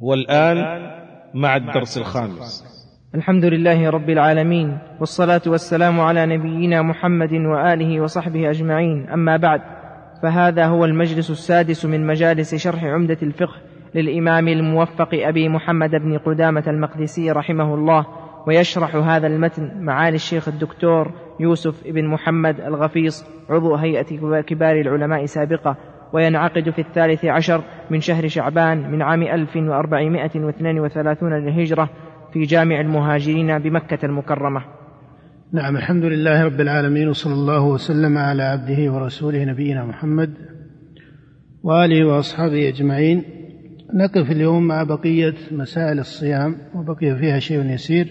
والآن مع الدرس الخامس. الحمد لله رب العالمين والصلاة والسلام على نبينا محمد وآله وصحبه أجمعين. أما بعد فهذا هو المجلس السادس من مجالس شرح عمدة الفقه للإمام الموفق أبي محمد بن قدامة المقدسي رحمه الله ويشرح هذا المتن معالي الشيخ الدكتور يوسف بن محمد الغفيص عضو هيئة كبار العلماء سابقة. وينعقد في الثالث عشر من شهر شعبان من عام 1432 للهجرة في جامع المهاجرين بمكة المكرمة. نعم الحمد لله رب العالمين وصلى الله وسلم على عبده ورسوله نبينا محمد وآله وأصحابه أجمعين. نقف اليوم مع بقية مسائل الصيام وبقي فيها شيء يسير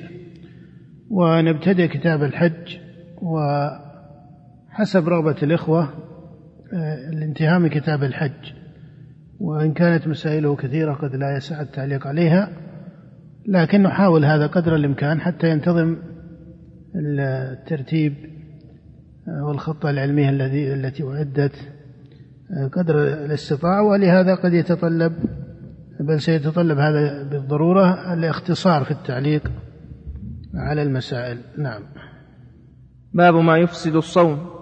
ونبتدئ كتاب الحج. وحسب رغبة الإخوة الانتهاء من كتاب الحج وإن كانت مسائله كثيرة قد لا يسع التعليق عليها لكن نحاول هذا قدر الإمكان حتى ينتظم الترتيب والخطة العلمية الذي التي أعدت قدر الاستطاعة ولهذا قد يتطلب بل سيتطلب هذا بالضرورة الاختصار في التعليق على المسائل. نعم. باب ما يفسد الصوم.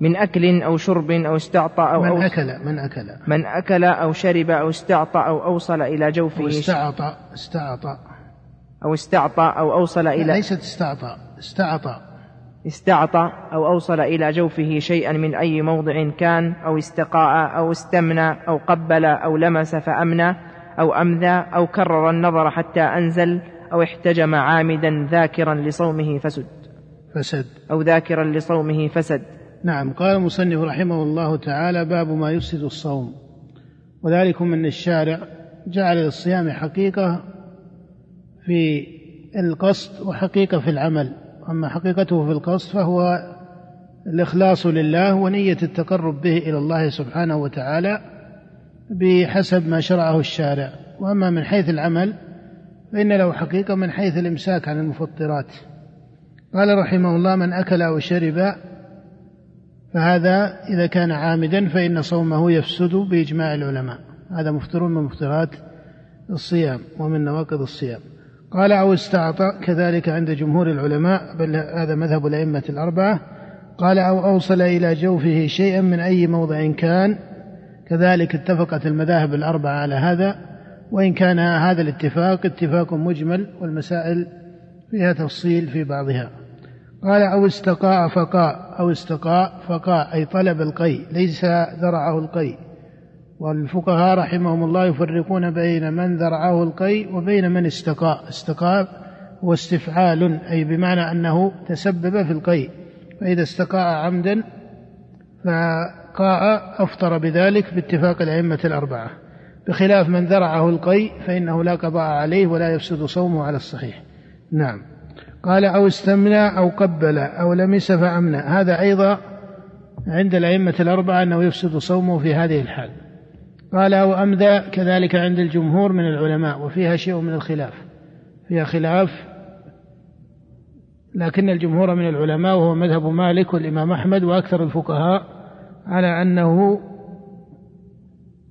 من أكل أو شرب أو استعطى أو من أكل من أكل. من أكل أو شرب أو استعطى أو أوصل إلى جوفه. واستعطى استعطى أو استعطى أو أوصل إلى ليست استعطى استعطى. استعطى أو أوصل إلى جوفه شيئا من أي موضع كان أو استقاء أو استمنى أو قبل أو لمس فأمنى أو أمذى أو كرر النظر حتى أنزل أو احتجم عامدا ذاكرا لصومه فسد. فسد. أو ذاكرا لصومه فسد. نعم قال المصنف رحمه الله تعالى باب ما يفسد الصوم. وذلكم أن الشارع. جعل للصيام حقيقة في القصد وحقيقة في العمل. أما حقيقته في القصد فهو الإخلاص لله ونية التقرب به إلى الله سبحانه وتعالى بحسب ما شرعه الشارع. وأما من حيث العمل فإن له حقيقة من حيث الإمساك عن المفطرات. قال رحمه الله من أكل أو شرب فهذا إذا كان عامدا فإن صومه يفسد بإجماع العلماء. هذا مفطر من مفطرات الصيام ومن نواقض الصيام. قال أو استعطى كذلك عند جمهور العلماء بل هذا مذهب الأئمة الأربعة. قال أو أوصل إلى جوفه شيئا من أي موضع كان. كذلك اتفقت المذاهب الأربعة على هذا. وإن كان هذا الاتفاق اتفاق مجمل والمسائل فيها تفصيل في بعضها. قال أو استقاء فقاء أو استقاء فقاء أي طلب القي ليس ذرعه القي. والفقهاء رحمهم الله يفرقون بين من ذرعه القي وبين من استقاء. استقاء هو استفعال أي بمعنى أنه تسبب في القي. فإذا استقاء عمدا فقاء أفطر بذلك باتفاق الأئمة الأربعة. بخلاف من ذرعه القي فإنه لا قضاء عليه ولا يفسد صومه على الصحيح. نعم. قال أو استمنى أو قبل أو لمس فأمنى. هذا أيضا عند الأئمة الأربعة أنه يفسد صومه في هذه الحال. قال أو أمذى كذلك عند الجمهور من العلماء وفيها شيء من الخلاف. فيها خلاف لكن الجمهور من العلماء وهو مذهب مالك والإمام أحمد وأكثر الفقهاء على أنه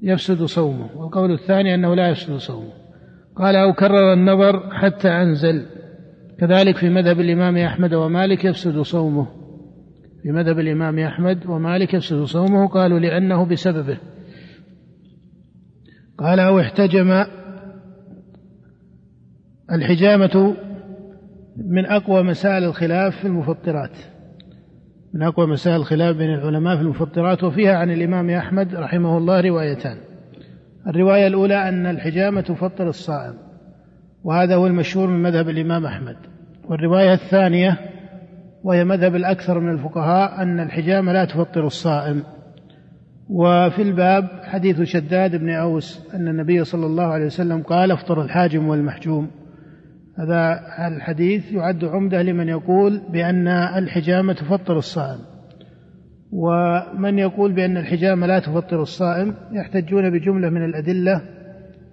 يفسد صومه. والقول الثاني أنه لا يفسد صومه. قال أو كرر النظر حتى أنزل. كذلك في مذهب الإمام أحمد ومالك يفسد صومه. في مذهب الإمام أحمد ومالك يفسد صومه قالوا لأنه بسببه. قال أو احتجم الحجامة من أقوى مسائل الخلاف في المفطرات. من أقوى مسائل الخلاف بين العلماء في المفطرات وفيها عن الإمام أحمد رحمه الله روايتان. الرواية الأولى أن الحجامة تفطر الصائم وهذا هو المشهور من مذهب الإمام أحمد. والرواية الثانية وهي مذهب الأكثر من الفقهاء أن الحجامة لا تفطر الصائم. وفي الباب حديث شداد بن أوس أن النبي صلى الله عليه وسلم قال افطر الحاجم والمحجوم. هذا الحديث يعد عمدة لمن يقول بأن الحجامة تفطر الصائم. ومن يقول بأن الحجامة لا تفطر الصائم يحتجون بجملة من الأدلة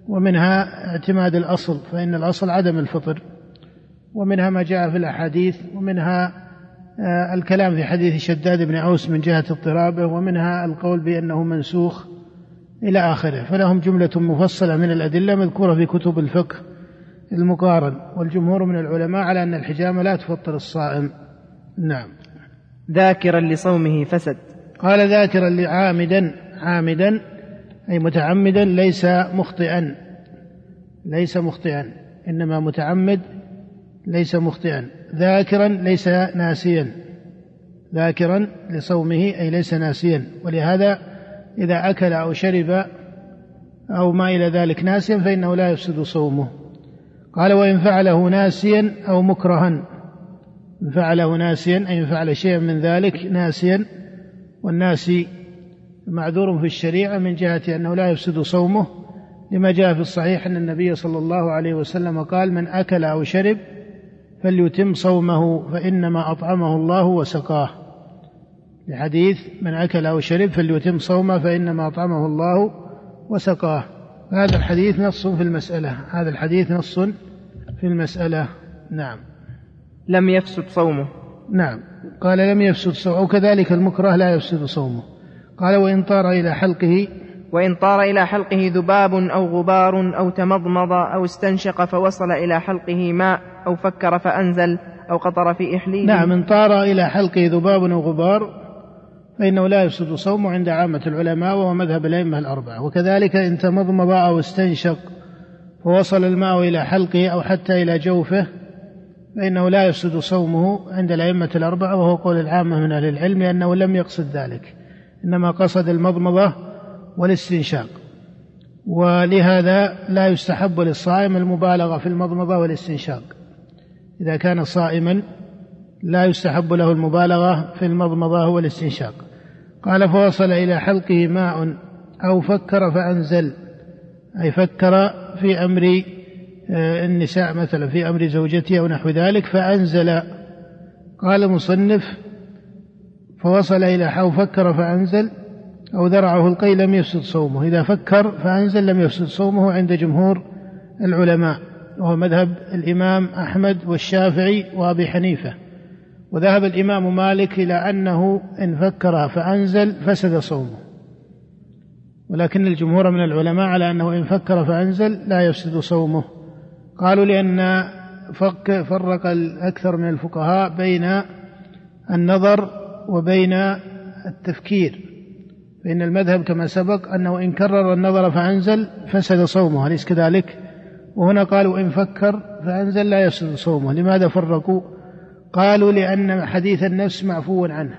ومنها اعتماد الأصل فإن الأصل عدم الفطر. ومنها ما جاء في الأحاديث ومنها آه، الكلام في حديث شداد بن أوس من جهة اضطرابه ومنها القول بأنه منسوخ إلى آخره. فلهم جملة مفصلة من الأدلة مذكورة في كتب الفقه المقارن والجمهور من العلماء على أن الحجامة لا تفطر الصائم. نعم. ذاكرا لصومه فسد. قال ذاكرا لعامدا عامدا أي متعمدا ليس مخطئا. ليس مخطئا إنما متعمد ليس مخطئا. ذاكرا ليس ناسيا. ذاكرا لصومه أي ليس ناسيا. ولهذا إذا أكل أو شرب أو ما إلى ذلك ناسيا فإنه لا يفسد صومه. قال وإن فعله ناسيا أو مكرها. إن فعله ناسيا أي إن فعل شيئا من ذلك ناسيا. والناسي معذور في الشريعة من جهة أنه لا يفسد صومه. لما جاء في الصحيح أن النبي صلى الله عليه وسلم قال من أكل أو شرب فليتم صومه فإنما أطعمه الله وسقاه. لحديث من أكل أو شرب فليتم صومه فإنما أطعمه الله وسقاه. هذا الحديث نص في المسألة. هذا الحديث نص في المسألة. نعم. لم يفسد صومه. نعم. قال لم يفسد صومه. وكذلك المكره لا يفسد صومه. قال وإن طار إلى حلقه وإن طار إلى حلقه ذباب أو غبار أو تمضمض أو استنشق فوصل إلى حلقه ماء أو فكر فأنزل أو قطر في إحليه نعم إن طار إلى حلقه ذباب أو غبار فإنه لا يفسد صومه عند عامة العلماء وهو مذهب الأئمة الأربعة. وكذلك إن تمضمض أو استنشق فوصل الماء إلى حلقه أو حتى إلى جوفه فإنه لا يفسد صومه عند الأئمة الأربعة وهو قول العامة من أهل العلم لأنه لم يقصد ذلك. إنما قصد المضمضة والاستنشاق. ولهذا لا يستحب للصائم المبالغة في المضمضة والاستنشاق. إذا كان صائما لا يستحب له المبالغة في المضمضة والاستنشاق. قال فوصل إلى حلقه ماء أو فكر فأنزل. أي فكر في أمر آه، النساء مثلا في أمر زوجته أو نحو ذلك فأنزل. قال المصنف فوصل إلى أو فكر فأنزل. أو ذرعه القي لم يفسد صومه. إذا فكر فأنزل لم يفسد صومه عند جمهور العلماء وهو مذهب الإمام أحمد والشافعي وأبي حنيفة. وذهب الإمام مالك إلى أنه إن فكر فأنزل فسد صومه. ولكن الجمهور من العلماء على أنه إن فكر فأنزل لا يفسد صومه. قالوا لأن فك فرق الأكثر من الفقهاء بين النظر وبين التفكير. فإن المذهب كما سبق أنه إن كرر النظر فأنزل فسد صومه أليس كذلك؟ وهنا قالوا إن فكر فأنزل لا يفسد صومه لماذا فرقوا؟ قالوا لأن حديث النفس معفو عنه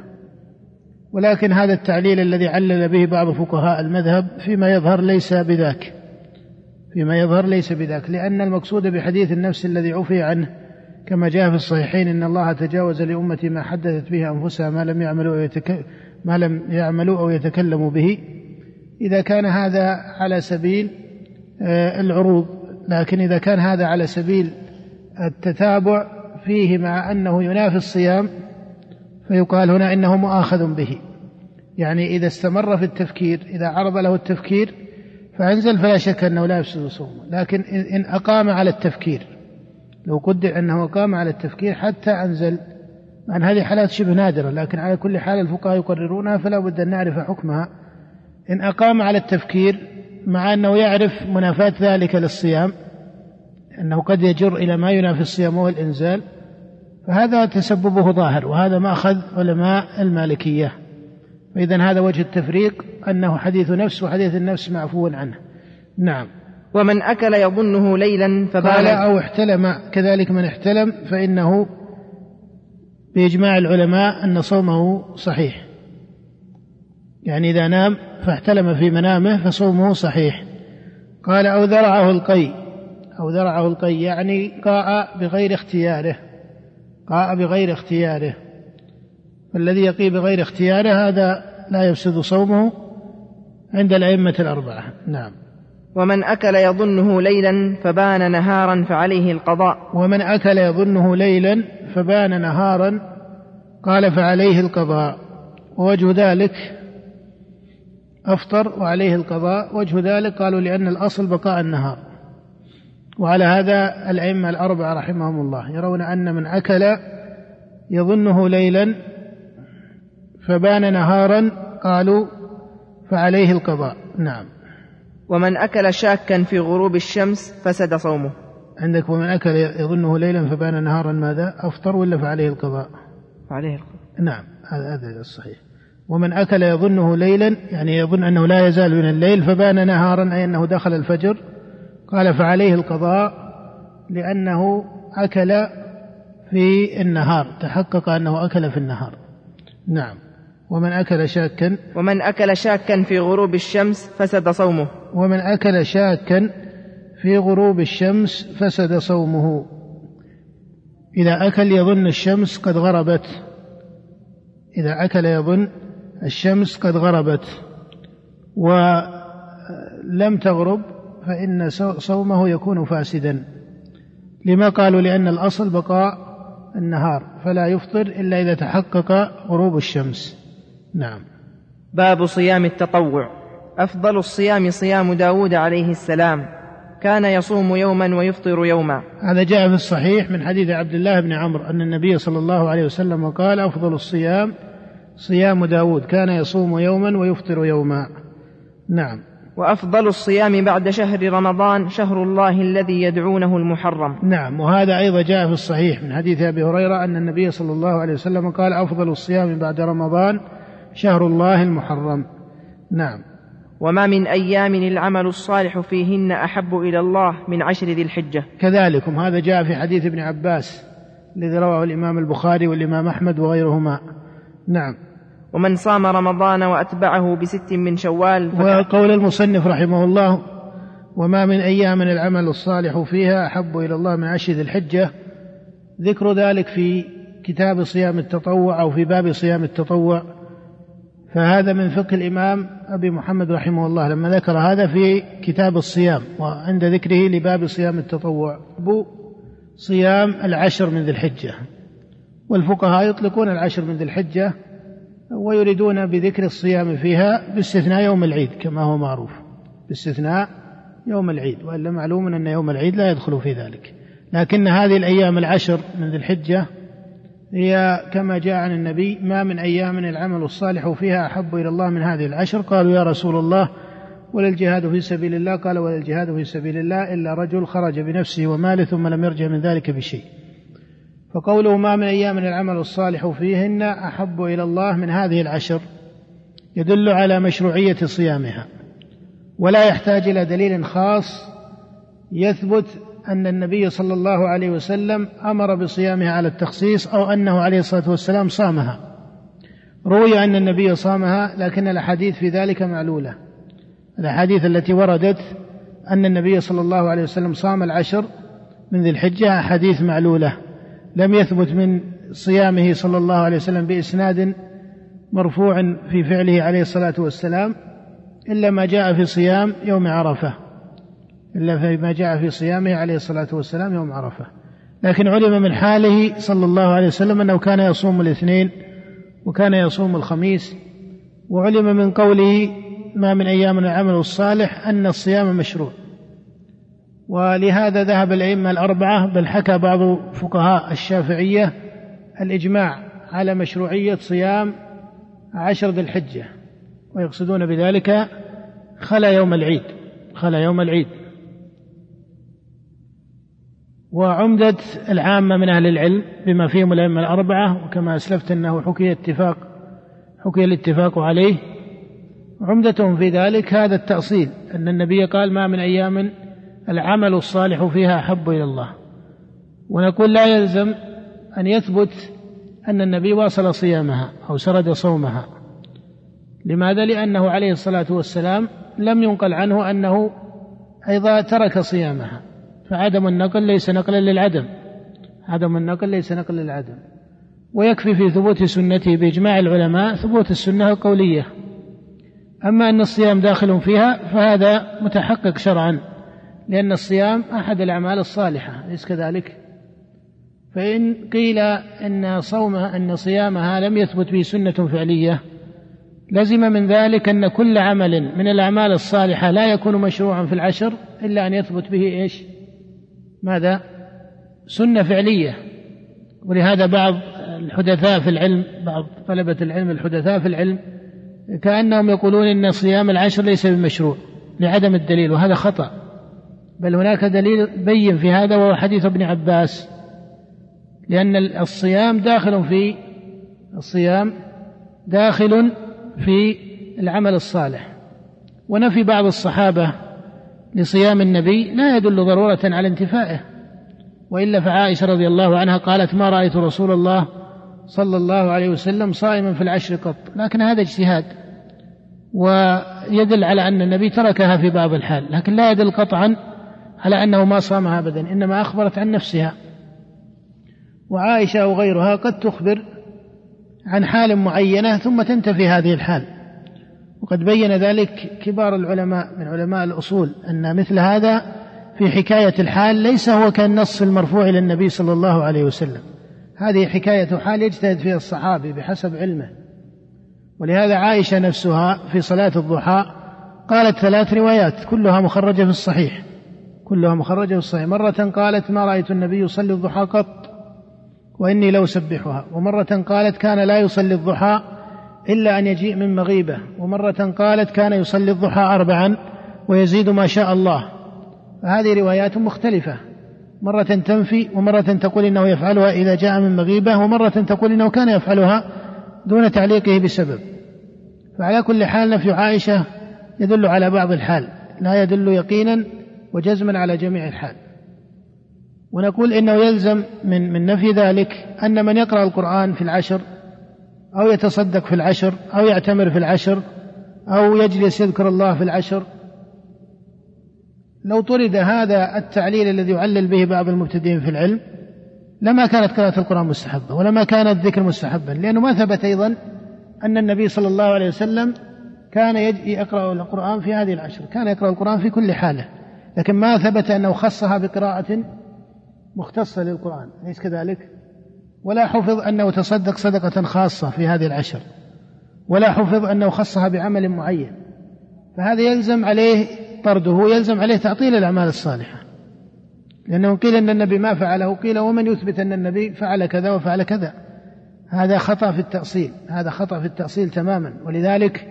ولكن هذا التعليل الذي علل به بعض فقهاء المذهب فيما يظهر ليس بذاك فيما يظهر ليس بذاك لأن المقصود بحديث النفس الذي عفي عنه كما جاء في الصحيحين إن الله تجاوز لأمتي ما حدثت به أنفسها ما لم يعملوا. ما لم يعملوا أو يتكلموا به. إذا كان هذا على سبيل آه، العروض لكن إذا كان هذا على سبيل التتابع فيه مع أنه ينافي الصيام فيقال هنا إنه مؤاخذ به. يعني إذا استمر في التفكير إذا عرض له التفكير فأنزل فلا شك أنه لا يفسد صومه. لكن إن أقام على التفكير لو قدر أنه أقام على التفكير حتى أنزل أن هذه حالات شبه نادرة لكن على كل حال الفقهاء يقررونها فلا بد أن نعرف حكمها. إن أقام على التفكير مع أنه يعرف منافاة ذلك للصيام أنه قد يجر إلى ما ينافي الصيام وهو الإنزال فهذا تسببه ظاهر وهذا ما أخذ علماء المالكية. فإذا هذا وجه التفريق أنه حديث نفس وحديث النفس معفو عنه. نعم. ومن أكل يظنه ليلا فبال أو احتلم كذلك من احتلم فإنه بإجماع العلماء أن صومه صحيح. يعني إذا نام فاحتلم في منامه فصومه صحيح. قال أو ذرعه القي. أو ذرعه القي يعني قاء بغير اختياره. قاء بغير اختياره. فالذي يقي بغير اختياره هذا لا يفسد صومه عند الأئمة الأربعة. نعم. ومن أكل يظنه ليلا فبان نهارا فعليه القضاء. ومن أكل يظنه ليلا فبان نهارا قال فعليه القضاء. ووجه ذلك أفطر وعليه القضاء. وجه ذلك قالوا لأن الأصل بقاء النهار. وعلى هذا الأئمة الأربعة رحمهم الله يرون أن من أكل يظنه ليلا فبان نهارا قالوا فعليه القضاء. نعم. ومن أكل شاكا في غروب الشمس فسد صومه. عندك ومن أكل يظنه ليلا فبان نهارا ماذا؟ أفطر ولا فعليه القضاء؟ فعليه القضاء. نعم هذا هذا الصحيح. ومن أكل يظنه ليلا يعني يظن أنه لا يزال من الليل فبان نهارا أي أنه دخل الفجر. قال فعليه القضاء لأنه أكل في النهار تحقق أنه أكل في النهار. نعم. ومن أكل شاكا ومن أكل شاكا في غروب الشمس فسد صومه. ومن أكل شاكا في غروب الشمس فسد صومه. إذا أكل يظن الشمس قد غربت. إذا أكل يظن الشمس قد غربت. ولم تغرب فإن صومه يكون فاسدا. لما قالوا؟ لأن الأصل بقاء النهار. فلا يفطر إلا إذا تحقق غروب الشمس. نعم. باب صيام التطوع. أفضل الصيام صيام داود عليه السلام. كان يصوم يوما ويفطر يوما. هذا جاء في الصحيح من حديث عبد الله بن عمرو أن النبي صلى الله عليه وسلم قال أفضل الصيام صيام داود. كان يصوم يوما ويفطر يوما. نعم. وأفضل الصيام بعد شهر رمضان شهر الله الذي يدعونه المحرم. نعم. وهذا أيضا جاء في الصحيح من حديث أبي هريرة أن النبي صلى الله عليه وسلم قال أفضل الصيام بعد رمضان شهر الله المحرم. نعم. وما من أيام العمل الصالح فيهن أحب إلى الله من عشر ذي الحجة. كذلكم. هذا جاء في حديث ابن عباس الذي رواه الإمام البخاري والإمام أحمد وغيرهما. نعم. ومن صام رمضان وأتبعه بست من شوال وقول المصنف رحمه الله وما من أيام العمل الصالح فيها أحب إلى الله من عشر ذي الحجة. ذكر ذلك في كتاب صيام التطوع أو في باب صيام التطوع. فهذا من فقه الإمام أبي محمد رحمه الله. لما ذكر هذا في كتاب الصيام وعند ذكره لباب صيام التطوع. صيام العشر من ذي الحجة. والفقهاء يطلقون العشر من ذي الحجة ويريدون بذكر الصيام فيها باستثناء يوم العيد كما هو معروف. باستثناء يوم العيد وإلا معلوم أن يوم العيد لا يدخل في ذلك. لكن هذه الأيام العشر من ذي الحجة هي كما جاء عن النبي ما من أيام العمل الصالح فيها أحب إلى الله من هذه العشر. قالوا يا رسول الله ولا الجهاد في سبيل الله؟ قال ولا الجهاد في سبيل الله إلا رجل خرج بنفسه وماله ثم لم يرجع من ذلك بشيء. فقوله ما من أيام العمل الصالح فيهن أحب إلى الله من هذه العشر؟ يدل على مشروعية صيامها ولا يحتاج إلى دليل خاص يثبت أن النبي صلى الله عليه وسلم أمر بصيامها على التخصيص أو أنه عليه الصلاة والسلام صامها. روي أن النبي صامها لكن الأحاديث في ذلك معلولة. الأحاديث التي وردت أن النبي صلى الله عليه وسلم صام العشر من ذي الحجة أحاديث معلولة. لم يثبت من صيامه صلى الله عليه وسلم بإسناد مرفوع في فعله عليه الصلاة والسلام إلا ما جاء في صيام يوم عرفة. إلا فيما جاء في صيامه عليه الصلاة والسلام يوم عرفة. لكن علم من حاله صلى الله عليه وسلم أنه كان يصوم الاثنين وكان يصوم الخميس وعلم من قوله ما من أيام العمل الصالح أن الصيام مشروع. ولهذا ذهب الأئمة الأربعة بل حكى بعض فقهاء الشافعية الإجماع على مشروعية صيام عشر ذي الحجة ويقصدون بذلك خلا يوم العيد خلا يوم العيد. وعمدة العامة من أهل العلم بما فيهم الأئمة الأربعة وكما أسلفت أنه حكي اتفاق حكي الاتفاق عليه. عمدتهم في ذلك هذا التأصيل أن النبي قال ما من أيام العمل الصالح فيها أحب إلى الله. ونقول لا يلزم أن يثبت أن النبي واصل صيامها أو سرد صومها. لماذا؟ لأنه عليه الصلاة والسلام لم ينقل عنه أنه أيضا ترك صيامها. فعدم النقل ليس نقلا للعدم عدم النقل ليس نقلا للعدم ويكفي في ثبوت سنته بإجماع العلماء ثبوت السنة القولية أما أن الصيام داخل فيها فهذا متحقق شرعا لأن الصيام أحد الأعمال الصالحة أليس كذلك؟ فإن قيل أن صوم أن صيامها لم يثبت به سنة فعلية لزم من ذلك أن كل عمل من الأعمال الصالحة لا يكون مشروعا في العشر إلا أن يثبت به إيش؟ ماذا؟ سنة فعلية. ولهذا بعض الحدثاء في العلم بعض طلبة العلم الحدثاء في العلم كأنهم يقولون إن صيام العشر ليس بمشروع لعدم الدليل وهذا خطأ. بل هناك دليل بين في هذا وهو حديث ابن عباس لأن الصيام داخل في الصيام داخل في العمل الصالح. ونفي بعض الصحابة لصيام النبي لا يدل ضرورة على انتفائه. وإلا فعائشة رضي الله عنها قالت ما رأيت رسول الله صلى الله عليه وسلم صائما في العشر قط. لكن هذا اجتهاد. ويدل على أن النبي تركها في بعض الحال. لكن لا يدل قطعا على أنه ما صامها أبدا. إنما أخبرت عن نفسها. وعائشة وغيرها قد تخبر عن حال معينة ثم تنتفي هذه الحال. وقد بين ذلك كبار العلماء من علماء الأصول أن مثل هذا في حكاية الحال ليس هو كالنص المرفوع إلى النبي صلى الله عليه وسلم. هذه حكاية حال يجتهد فيها الصحابي بحسب علمه. ولهذا عائشة نفسها في صلاة الضحى. قالت ثلاث روايات كلها مخرجة في الصحيح. كلها مخرجة في الصحيح. مرة قالت ما رأيت النبي يصلي الضحى قط؟ وإني لو سبحها. ومرة قالت كان لا يصلي الضحى إلا أن يجيء من مغيبة. ومرة قالت كان يصلي الضحى أربعا ويزيد ما شاء الله. فهذه روايات مختلفة. مرة تنفي ومرة تقول إنه يفعلها إذا جاء من مغيبة ومرة تقول إنه كان يفعلها دون تعليقه بسبب. فعلى كل حال نفي عائشة يدل على بعض الحال. لا يدل يقينا وجزما على جميع الحال. ونقول إنه يلزم من من نفي ذلك أن من يقرأ القرآن في العشر أو يتصدق في العشر أو يعتمر في العشر أو يجلس يذكر الله في العشر. لو طرد هذا التعليل الذي يعلل به بعض المبتدئين في العلم لما كانت قراءة القرآن مستحبة ولما كان الذكر مستحبا. لأنه ما ثبت أيضا أن النبي صلى الله عليه وسلم كان يقرأ القرآن في هذه العشر كان يقرأ القرآن في كل حالة. لكن ما ثبت أنه خصها بقراءة مختصة للقرآن أليس كذلك؟ ولا حفظ أنه تصدق صدقة خاصة في هذه العشر. ولا حفظ أنه خصها بعمل معين. فهذا يلزم عليه طرده يلزم عليه تعطيل الأعمال الصالحة. لأنه قيل أن النبي ما فعله قيل ومن يثبت أن النبي فعل كذا وفعل كذا. هذا خطأ في التأصيل هذا خطأ في التأصيل تماما. ولذلك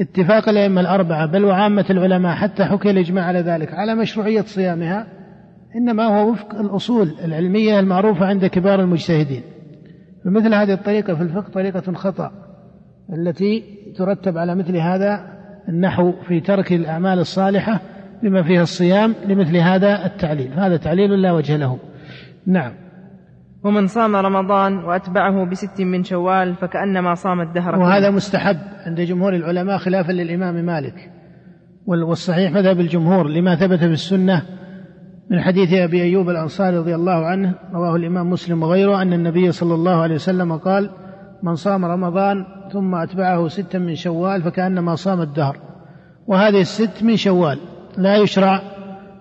اتفاق الأئمة الأربعة بل وعامة العلماء حتى حكي الإجماع على ذلك على مشروعية صيامها إنما هو وفق الأصول العلمية المعروفة عند كبار المجتهدين. فمثل هذه الطريقة في الفقه طريقة خطأ التي ترتب على مثل هذا النحو في ترك الأعمال الصالحة بما فيها الصيام لمثل هذا التعليل. هذا تعليل لا وجه له. نعم. ومن صام رمضان وأتبعه بست من شوال فكأنما صام الدهر وهذا مستحب عند جمهور العلماء خلافا للإمام مالك. والصحيح مذهب الجمهور لما ثبت في السنة من حديث أبي أيوب الأنصاري رضي الله عنه رواه الإمام مسلم وغيره أن النبي صلى الله عليه وسلم قال من صام رمضان ثم أتبعه ستا من شوال فكأنما صام الدهر. وهذه الست من شوال لا يشرع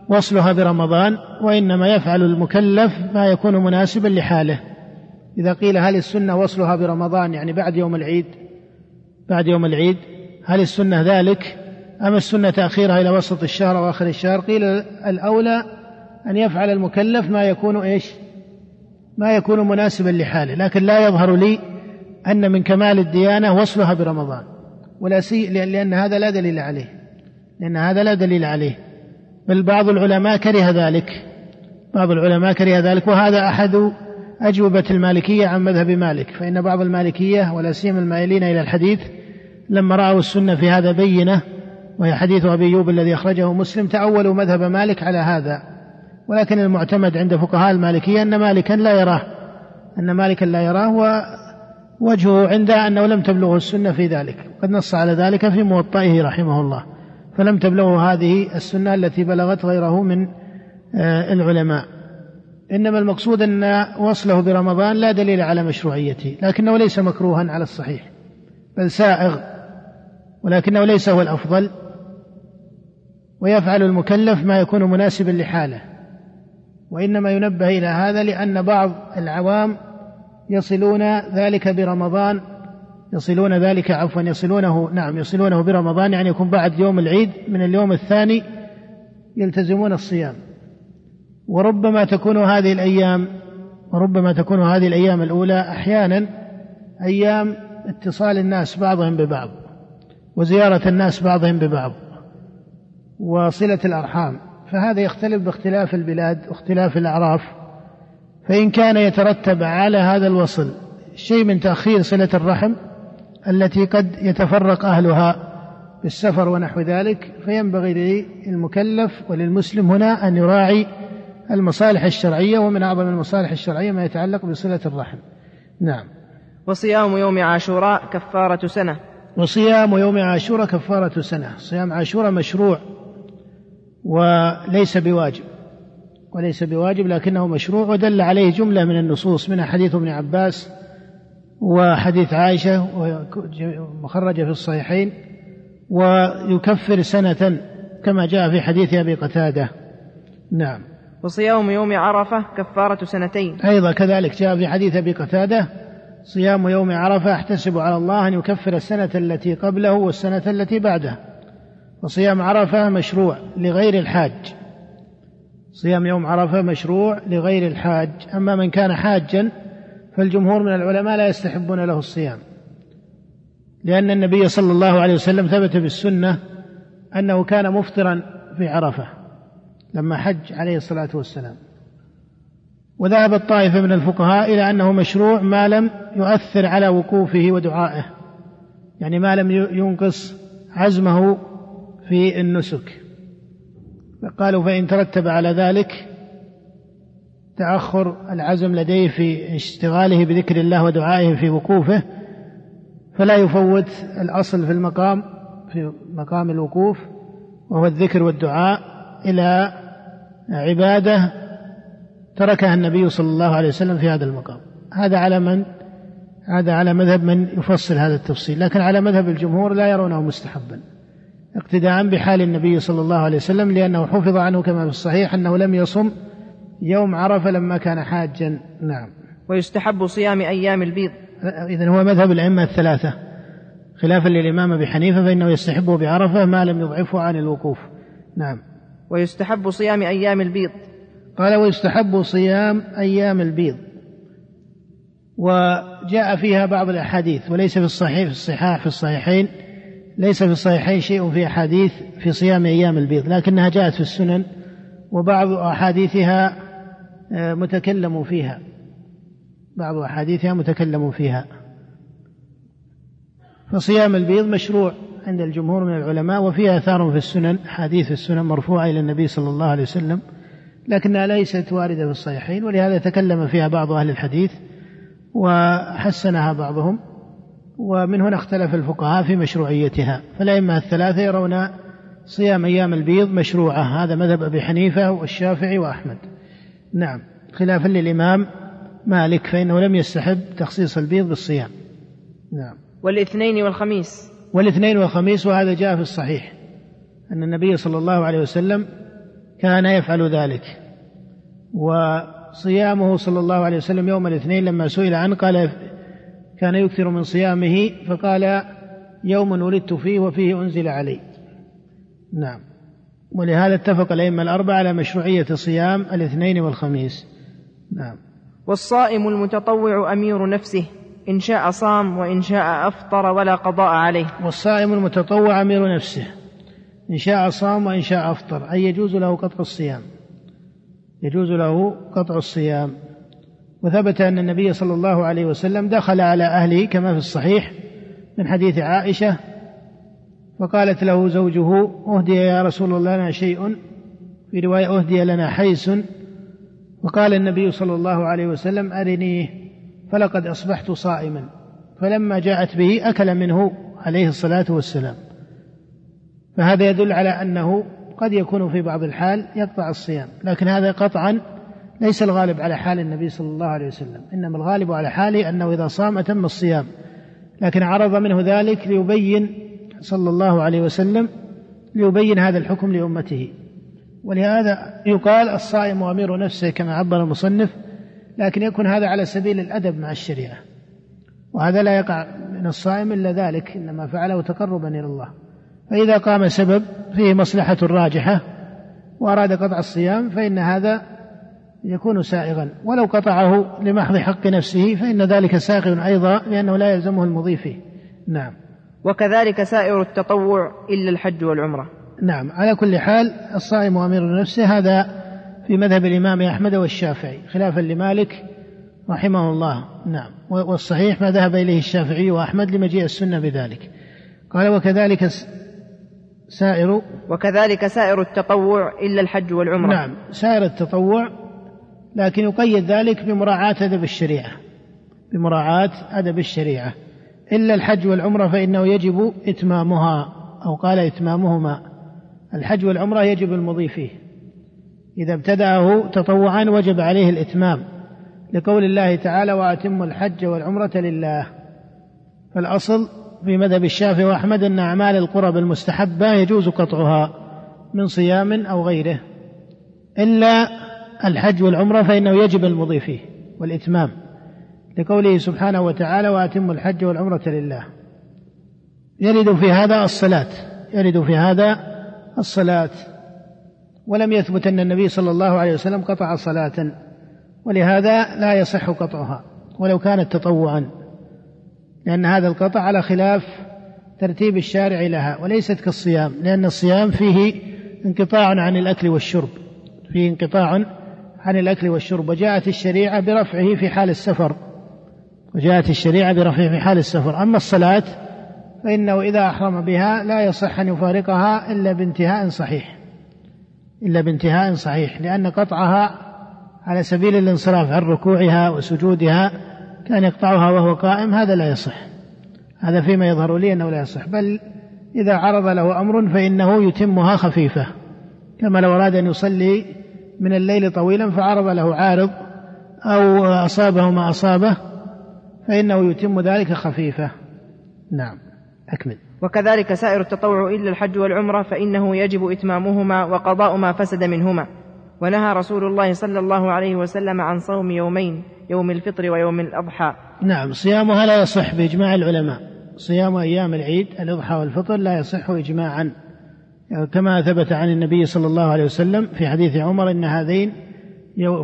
وصلها برمضان وإنما يفعل المكلف ما يكون مناسبا لحاله. إذا قيل هل السنة وصلها برمضان يعني بعد يوم العيد بعد يوم العيد هل السنة ذلك؟ أم السنة تأخيرها إلى وسط الشهر أو آخر الشهر؟ قيل الأولى أن يفعل المكلف ما يكون إيش؟ ما يكون مناسبا لحاله لكن لا يظهر لي أن من كمال الديانة وصلها برمضان ولا سي لأن هذا لا دليل عليه لأن هذا لا دليل عليه. بل بعض العلماء كره ذلك بعض العلماء كره ذلك وهذا أحد أجوبة المالكية عن مذهب مالك. فإن بعض المالكية ولا سيما المائلين إلى الحديث لما رأوا السنة في هذا بينة وهي حديث أبي أيوب الذي أخرجه مسلم تأولوا مذهب مالك على هذا. ولكن المعتمد عند فقهاء المالكية أن مالكا لا يراه أن مالكا لا يراه ووجهه عنده أنه لم تبلغه السنة في ذلك. قد نص على ذلك في موطئه رحمه الله. فلم تبلغه هذه السنة التي بلغت غيره من آه، العلماء. إنما المقصود أن وصله برمضان لا دليل على مشروعيته لكنه ليس مكروها على الصحيح بل سائغ ولكنه ليس هو الأفضل. ويفعل المكلف ما يكون مناسبا لحاله. وإنما ينبه إلى هذا لأن بعض العوام يصلون ذلك برمضان يصلون ذلك عفوا يصلونه نعم يصلونه برمضان يعني يكون بعد يوم العيد من اليوم الثاني يلتزمون الصيام. وربما تكون هذه الأيام وربما تكون هذه الأيام الأولى أحيانا أيام اتصال الناس بعضهم ببعض وزيارة الناس بعضهم ببعض وصلة الأرحام. فهذا يختلف باختلاف البلاد واختلاف الأعراف. فإن كان يترتب على هذا الوصل شيء من تأخير صلة الرحم التي قد يتفرق أهلها بالسفر ونحو ذلك فينبغي للمكلف وللمسلم هنا أن يراعي المصالح الشرعية ومن أعظم المصالح الشرعية ما يتعلق بصلة الرحم. نعم. وصيام يوم عاشوراء كفارة سنة. وصيام يوم عاشوراء كفارة سنة. صيام عاشوراء مشروع. وليس بواجب وليس بواجب لكنه مشروع ودل عليه جملة من النصوص منها حديث ابن عباس وحديث عائشة مخرجة في الصحيحين ويكفر سنة كما جاء في حديث أبي قتادة. نعم. وصيام يوم عرفة كفارة سنتين. أيضا كذلك جاء في حديث أبي قتادة صيام يوم عرفة أحتسب على الله أن يكفر السنة التي قبله والسنة التي بعده وصيام عرفة مشروع لغير الحاج. صيام يوم عرفة مشروع لغير الحاج. أما من كان حاجا فالجمهور من العلماء لا يستحبون له الصيام. لأن النبي صلى الله عليه وسلم ثبت بالسنة أنه كان مفطرا في عرفة لما حج عليه الصلاة والسلام. وذهبت طائفة من الفقهاء إلى أنه مشروع ما لم يؤثر على وقوفه ودعائه. يعني ما لم ينقص عزمه في النسك. قالوا فإن ترتب على ذلك تأخر العزم لديه في اشتغاله بذكر الله ودعائه في وقوفه فلا يفوت الأصل في المقام في مقام الوقوف وهو الذكر والدعاء إلى عبادة تركها النبي صلى الله عليه وسلم في هذا المقام. هذا على من؟ هذا على مذهب من يفصل هذا التفصيل لكن على مذهب الجمهور لا يرونه مستحبا. اقتداء بحال النبي صلى الله عليه وسلم لأنه حفظ عنه كما في الصحيح أنه لم يصم يوم عرفة لما كان حاجا. نعم. ويستحب صيام أيام البيض. إذن هو مذهب الأئمة الثلاثة. خلافا للإمام أبي حنيفة فإنه يستحبه بعرفة ما لم يضعفه عن الوقوف. نعم. ويستحب صيام أيام البيض. قال ويستحب صيام أيام البيض. وجاء فيها بعض الأحاديث وليس في الصحيح في الصحاح في الصحيحين. ليس في الصحيحين شيء في أحاديث في صيام أيام البيض لكنها جاءت في السنن وبعض أحاديثها آه، متكلم فيها. بعض أحاديثها متكلم فيها. فصيام البيض مشروع عند الجمهور من العلماء وفيها آثار في السنن حديث السنن مرفوعة إلى النبي صلى الله عليه وسلم لكنها ليست واردة في الصحيحين ولهذا تكلم فيها بعض أهل الحديث وحسنها بعضهم. ومن هنا اختلف الفقهاء في مشروعيتها. فالأئمة الثلاثة يرون صيام أيام البيض مشروعة. هذا مذهب أبي حنيفة والشافعي وأحمد. نعم. خلافا للإمام مالك فإنه لم يستحب تخصيص البيض بالصيام. نعم. والاثنين والخميس. والاثنين والخميس وهذا جاء في الصحيح. أن النبي صلى الله عليه وسلم كان يفعل ذلك. وصيامه صلى الله عليه وسلم يوم الاثنين لما سئل عنه قال كان يكثر من صيامه فقال يوم ولدت فيه وفيه أنزل علي. نعم. ولهذا اتفق الأئمة الأربعة على مشروعية صيام الاثنين والخميس. نعم. والصائم المتطوع أمير نفسه إن شاء صام وإن شاء أفطر ولا قضاء عليه. والصائم المتطوع أمير نفسه إن شاء صام وإن شاء أفطر أي يجوز له قطع الصيام. يجوز له قطع الصيام. وثبت أن النبي صلى الله عليه وسلم دخل على أهله كما في الصحيح من حديث عائشة فقالت له زوجه أهدي يا رسول الله لنا شيء. في رواية أهدي لنا حيس. وقال النبي صلى الله عليه وسلم أرنيه فلقد أصبحت صائما. فلما جاءت به أكل منه عليه الصلاة والسلام. فهذا يدل على أنه قد يكون في بعض الحال يقطع الصيام لكن هذا قطعا ليس الغالب على حال النبي صلى الله عليه وسلم إنما الغالب على حاله أنه إذا صام أتم الصيام. لكن عرض منه ذلك ليبين صلى الله عليه وسلم ليبين هذا الحكم لأمته. ولهذا يقال الصائم أمير نفسه كما عبر المصنف لكن يكون هذا على سبيل الأدب مع الشريعة. وهذا لا يقع من الصائم إلا ذلك إنما فعله تقربا إلى الله. فإذا قام سبب فيه مصلحة راجحة وأراد قطع الصيام فإن هذا يكون سائغا. ولو قطعه لمحض حق نفسه فإن ذلك ساغ أيضا لأنه لا يلزمه المضي فيه. نعم. وكذلك سائر التطوع إلا الحج والعمرة. نعم. على كل حال الصائم أمير نفسه هذا في مذهب الإمام أحمد والشافعي خلافا لمالك رحمه الله. نعم. والصحيح ما ذهب إليه الشافعي وأحمد لمجيء السنة بذلك. قال وكذلك سائر وكذلك سائر التطوع إلا الحج والعمرة. نعم. سائر التطوع لكن يقيد ذلك بمراعاة أدب الشريعة. بمراعاة أدب الشريعة. إلا الحج والعمرة فإنه يجب إتمامها أو قال إتمامهما. الحج والعمرة يجب المضي فيه. إذا ابتدأه تطوعا وجب عليه الإتمام. لقول الله تعالى وأتم الحج والعمرة لله فالأصل في مذهب الشافعي وأحمد أن أعمال القرب المستحبة يجوز قطعها من صيام أو غيره. إلا الحج والعمرة فإنه يجب المضي فيه والإتمام لقوله سبحانه وتعالى وأتم الحج والعمرة لله. يرد في هذا الصلاة يرد في هذا الصلاة. ولم يثبت أن النبي صلى الله عليه وسلم قطع صلاة ولهذا لا يصح قطعها ولو كانت تطوعا لأن هذا القطع على خلاف ترتيب الشارع لها وليست كالصيام لأن الصيام فيه انقطاع عن الأكل والشرب فيه انقطاع عن الأكل والشرب وجاءت الشريعة برفعه في حال السفر. وجاءت الشريعة برفعه في حال السفر. أما الصلاة فإنه إذا أحرم بها لا يصح أن يفارقها إلا بانتهاء صحيح. إلا بانتهاء صحيح لأن قطعها على سبيل الانصراف عن ركوعها وسجودها كان يقطعها وهو قائم هذا لا يصح. هذا فيما يظهر لي أنه لا يصح. بل إذا عرض له أمر فإنه يتمها خفيفة. كما لو أراد أن يصلي من الليل طويلا فعرض له عارض أو أصابه ما أصابه فإنه يتم ذلك خفيفة. نعم. أكمل. وكذلك سائر التطوع إلا الحج والعمرة فإنه يجب إتمامهما وقضاء ما فسد منهما. ونهى رسول الله صلى الله عليه وسلم عن صوم يومين يوم الفطر ويوم الأضحى. نعم. صيامها لا يصح بإجماع العلماء. صيام أيام العيد الأضحى والفطر لا يصح إجماعا. كما ثبت عن النبي صلى الله عليه وسلم في حديث عمر إن هذين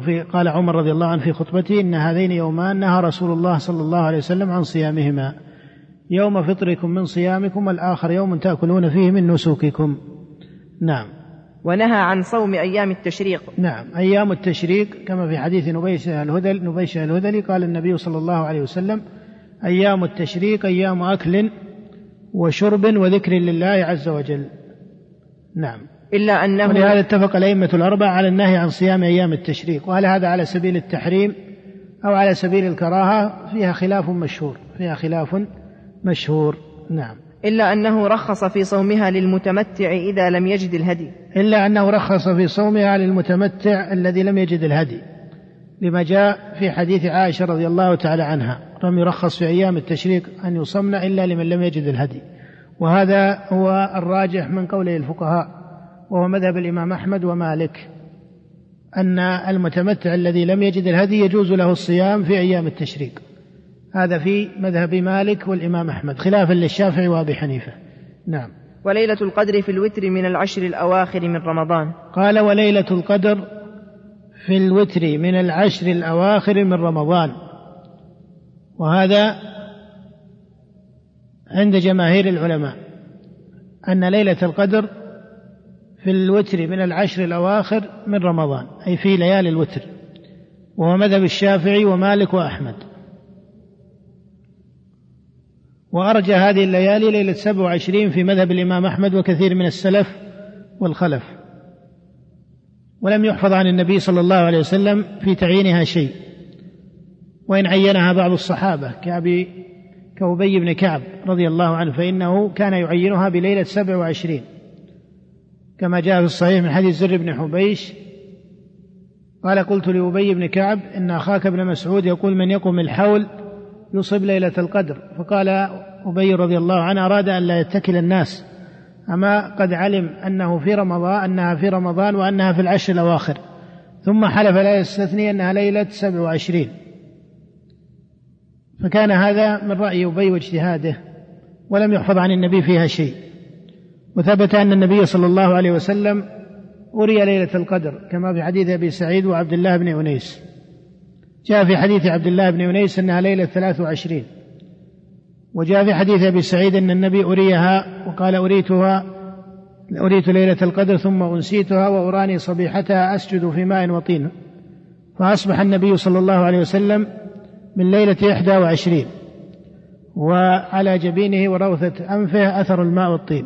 في قال عمر رضي الله عنه في خطبته إن هذين يومان نهى رسول الله صلى الله عليه وسلم عن صيامهما. يوم فطركم من صيامكم والآخر يوم تأكلون فيه من نسوككم. نعم. ونهى عن صوم أيام التشريق. نعم. أيام التشريق كما في حديث نبيشة الهذل نبيشة الهذلي قال النبي صلى الله عليه وسلم أيام التشريق أيام أكل وشرب وذكر لله عز وجل. نعم. إلا أنه ولهذا اتفق الأئمة الأربعة على النهي عن صيام أيام التشريق وهل هذا على سبيل التحريم أو على سبيل الكراهة؟ فيها خلاف مشهور فيها خلاف مشهور. نعم. إلا أنه رخص في صومها للمتمتع إذا لم يجد الهدي. إلا أنه رخص في صومها للمتمتع الذي لم يجد الهدي. لما جاء في حديث عائشة رضي الله تعالى عنها لم يرخص في أيام التشريق أن يصمن إلا لمن لم يجد الهدي. وهذا هو الراجح من قوله الفقهاء وهو مذهب الإمام أحمد ومالك أن المتمتع الذي لم يجد الهدي يجوز له الصيام في أيام التشريق. هذا في مذهب مالك والإمام أحمد خلافا للشافعي وأبي حنيفة. نعم. وليلة القدر في الوتر من العشر الأواخر من رمضان. قال وليلة القدر في الوتر من العشر الأواخر من رمضان. وهذا عند جماهير العلماء أن ليلة القدر في الوتر من العشر الأواخر من رمضان أي في ليالي الوتر وهو مذهب الشافعي ومالك وأحمد. وأرجى هذه الليالي ليلة سبع وعشرين في مذهب الإمام أحمد وكثير من السلف والخلف. ولم يحفظ عن النبي صلى الله عليه وسلم في تعيينها شيء. وإن عينها بعض الصحابة كأبي كأبي بن كعب رضي الله عنه فإنه كان يعينها بليلة سبع وعشرين. كما جاء في الصحيح من حديث زر بن حبيش قال قلت لأبي بن كعب إن أخاك ابن مسعود يقول من يقوم الحول يصب ليلة القدر. فقال أبي رضي الله عنه أراد أن لا يتكل الناس. أما قد علم أنه في رمضان أنها في رمضان وأنها في العشر الأواخر. ثم حلف لا يستثني أنها ليلة سبع وعشرين. فكان هذا من رأي أبي واجتهاده ولم يحفظ عن النبي فيها شيء. وثبت أن النبي صلى الله عليه وسلم أري ليلة القدر كما في حديث أبي سعيد وعبد الله بن أنيس. جاء في حديث عبد الله بن أنيس أنها ليلة ثلاث وعشرين. وجاء في حديث أبي سعيد أن النبي أريها وقال أريتها أريت ليلة القدر ثم أنسيتها وأراني صبيحتها أسجد في ماء وطين. فأصبح النبي صلى الله عليه وسلم من ليلة إحدى وعشرين وعلى جبينه وروثة أنفه أثر الماء والطين.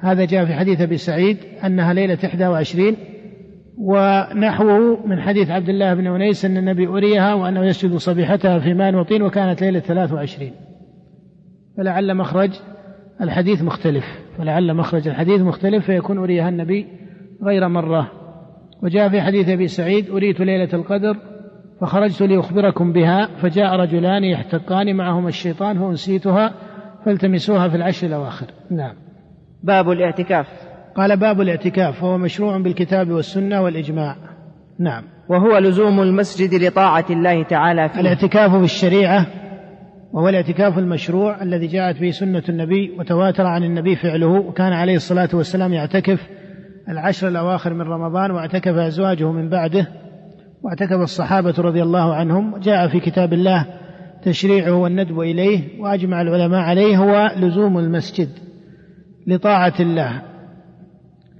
هذا جاء في حديث أبي سعيد أنها ليلة إحدى وعشرين ونحوه من حديث عبد الله بن أنيس أن النبي أريها وأنه يسجد صبيحتها في ماء وطين وكانت ليلة ثلاث وعشرين. فلعل مخرج الحديث مختلف فلعل مخرج الحديث مختلف فيكون أريها النبي غير مرة. وجاء في حديث أبي سعيد أريت ليلة القدر فخرجت لأخبركم بها فجاء رجلان يحتقان معهما الشيطان فأنسيتها فالتمسوها في العشر الأواخر. نعم. باب الاعتكاف. قال باب الاعتكاف وهو مشروع بالكتاب والسنة والإجماع. نعم. وهو لزوم المسجد لطاعة الله تعالى فيه. الاعتكاف في الشريعة وهو الاعتكاف المشروع الذي جاءت به سنة النبي وتواتر عن النبي فعله وكان عليه الصلاة والسلام يعتكف العشر الأواخر من رمضان واعتكف أزواجه من بعده واعتكف الصحابة رضي الله عنهم جاء في كتاب الله تشريعه والندب إليه وأجمع العلماء عليه هو لزوم المسجد لطاعة الله.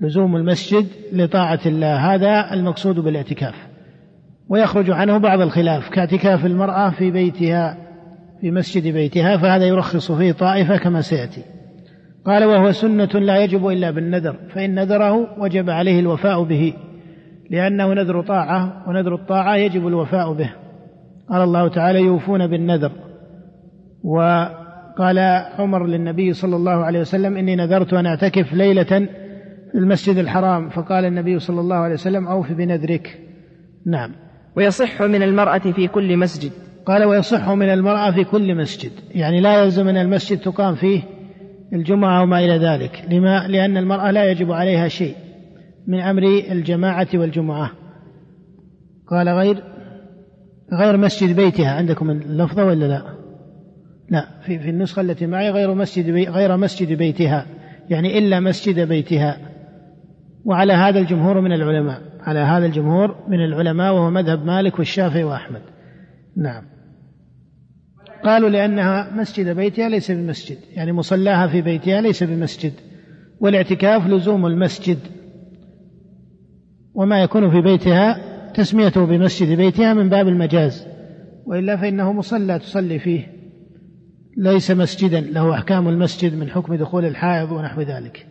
لزوم المسجد لطاعة الله هذا المقصود بالاعتكاف. ويخرج عنه بعض الخلاف كاعتكاف المرأة في بيتها في مسجد بيتها فهذا يرخص فيه طائفة كما سيأتي. قال وهو سنة لا يجب إلا بالنذر فإن نذره وجب عليه الوفاء به. لأنه نذر طاعة ونذر الطاعة يجب الوفاء به. قال الله تعالى يوفون بالنذر. وقال عمر للنبي صلى الله عليه وسلم إني نذرت أن أعتكف ليلة في المسجد الحرام. فقال النبي صلى الله عليه وسلم أوف بنذرك. نعم. ويصح من المرأة في كل مسجد. قال ويصح من المرأة في كل مسجد. يعني لا يلزم من المسجد تقام فيه الجمعة وما إلى ذلك. لما؟ لأن المرأة لا يجب عليها شيء. من أمر الجماعة والجمعة. قال غير غير مسجد بيتها. عندكم اللفظة ولا لا؟ لا في في النسخة التي معي غير مسجد بي غير مسجد بيتها. يعني إلا مسجد بيتها. وعلى هذا الجمهور من العلماء على هذا الجمهور من العلماء وهو مذهب مالك والشافعي وأحمد. نعم. قالوا لأنها مسجد بيتها ليس بمسجد. يعني مصلاها في بيتها ليس بمسجد. والاعتكاف لزوم المسجد. وما يكون في بيتها تسميته بمسجد بيتها من باب المجاز وإلا فإنه مصلى تصلي فيه ليس مسجدا له أحكام المسجد من حكم دخول الحائض ونحو ذلك.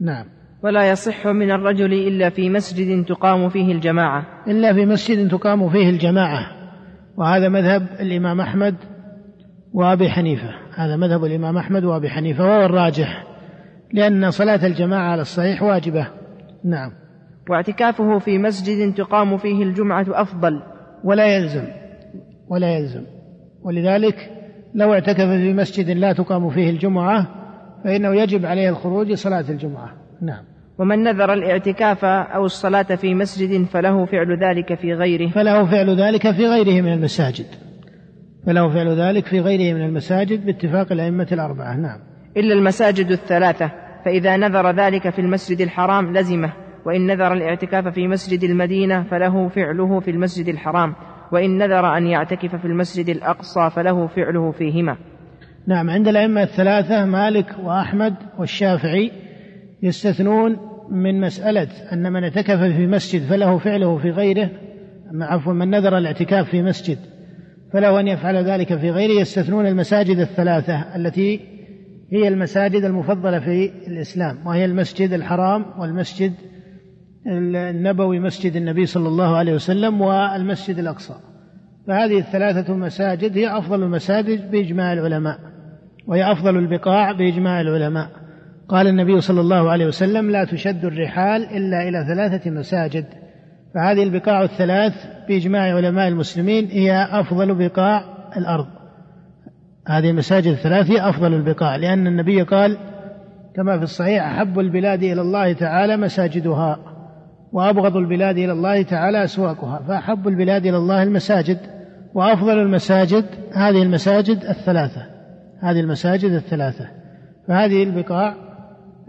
نعم. ولا يصح من الرجل إلا في مسجد تقام فيه الجماعة. إلا في مسجد تقام فيه الجماعة. وهذا مذهب الإمام أحمد وأبي حنيفة. هذا مذهب الإمام أحمد وأبي حنيفة وهو الراجح لأن صلاة الجماعة على الصحيح واجبة. نعم. واعتكافه في مسجد تقام فيه الجمعة أفضل. ولا يلزم ولا يلزم. ولذلك لو اعتكف في مسجد لا تقام فيه الجمعة فإنه يجب عليه الخروج لصلاة الجمعة. نعم. ومن نذر الاعتكاف أو الصلاة في مسجد فله فعل ذلك في غيره. فله فعل ذلك في غيره من المساجد. فله فعل ذلك في غيره من المساجد باتفاق الأئمة الأربعة. نعم. إلا المساجد الثلاثة فإذا نذر ذلك في المسجد الحرام لزمه. وإن نذر الاعتكاف في مسجد المدينة فله فعله في المسجد الحرام وإن نذر أن يعتكف في المسجد الأقصى فله فعله فيهما. نعم عند الأئمة الثلاثة مالك وأحمد والشافعي يستثنون من مسألة أن من اعتكف في مسجد فله فعله في غيره عفوا من نذر الاعتكاف في مسجد فله أن يفعل ذلك في غيره يستثنون المساجد الثلاثة التي هي المساجد المفضلة في الإسلام وهي المسجد الحرام والمسجد النبوي مسجد النبي صلى الله عليه وسلم والمسجد الأقصى. فهذه الثلاثة مساجد هي أفضل المساجد بإجماع العلماء وهي أفضل البقاع بإجماع العلماء. قال النبي صلى الله عليه وسلم لا تشد الرحال إلا إلى ثلاثة مساجد. فهذه البقاع الثلاث بإجماع علماء المسلمين هي أفضل بقاع الأرض. هذه المساجد الثلاث هي أفضل البقاع لأن النبي قال كما في الصحيح أحب البلاد إلى الله تعالى مساجدها. وأبغض البلاد إلى الله تعالى أسواقها فأحب البلاد إلى الله المساجد وأفضل المساجد هذه المساجد الثلاثة هذه المساجد الثلاثة فهذه البقاع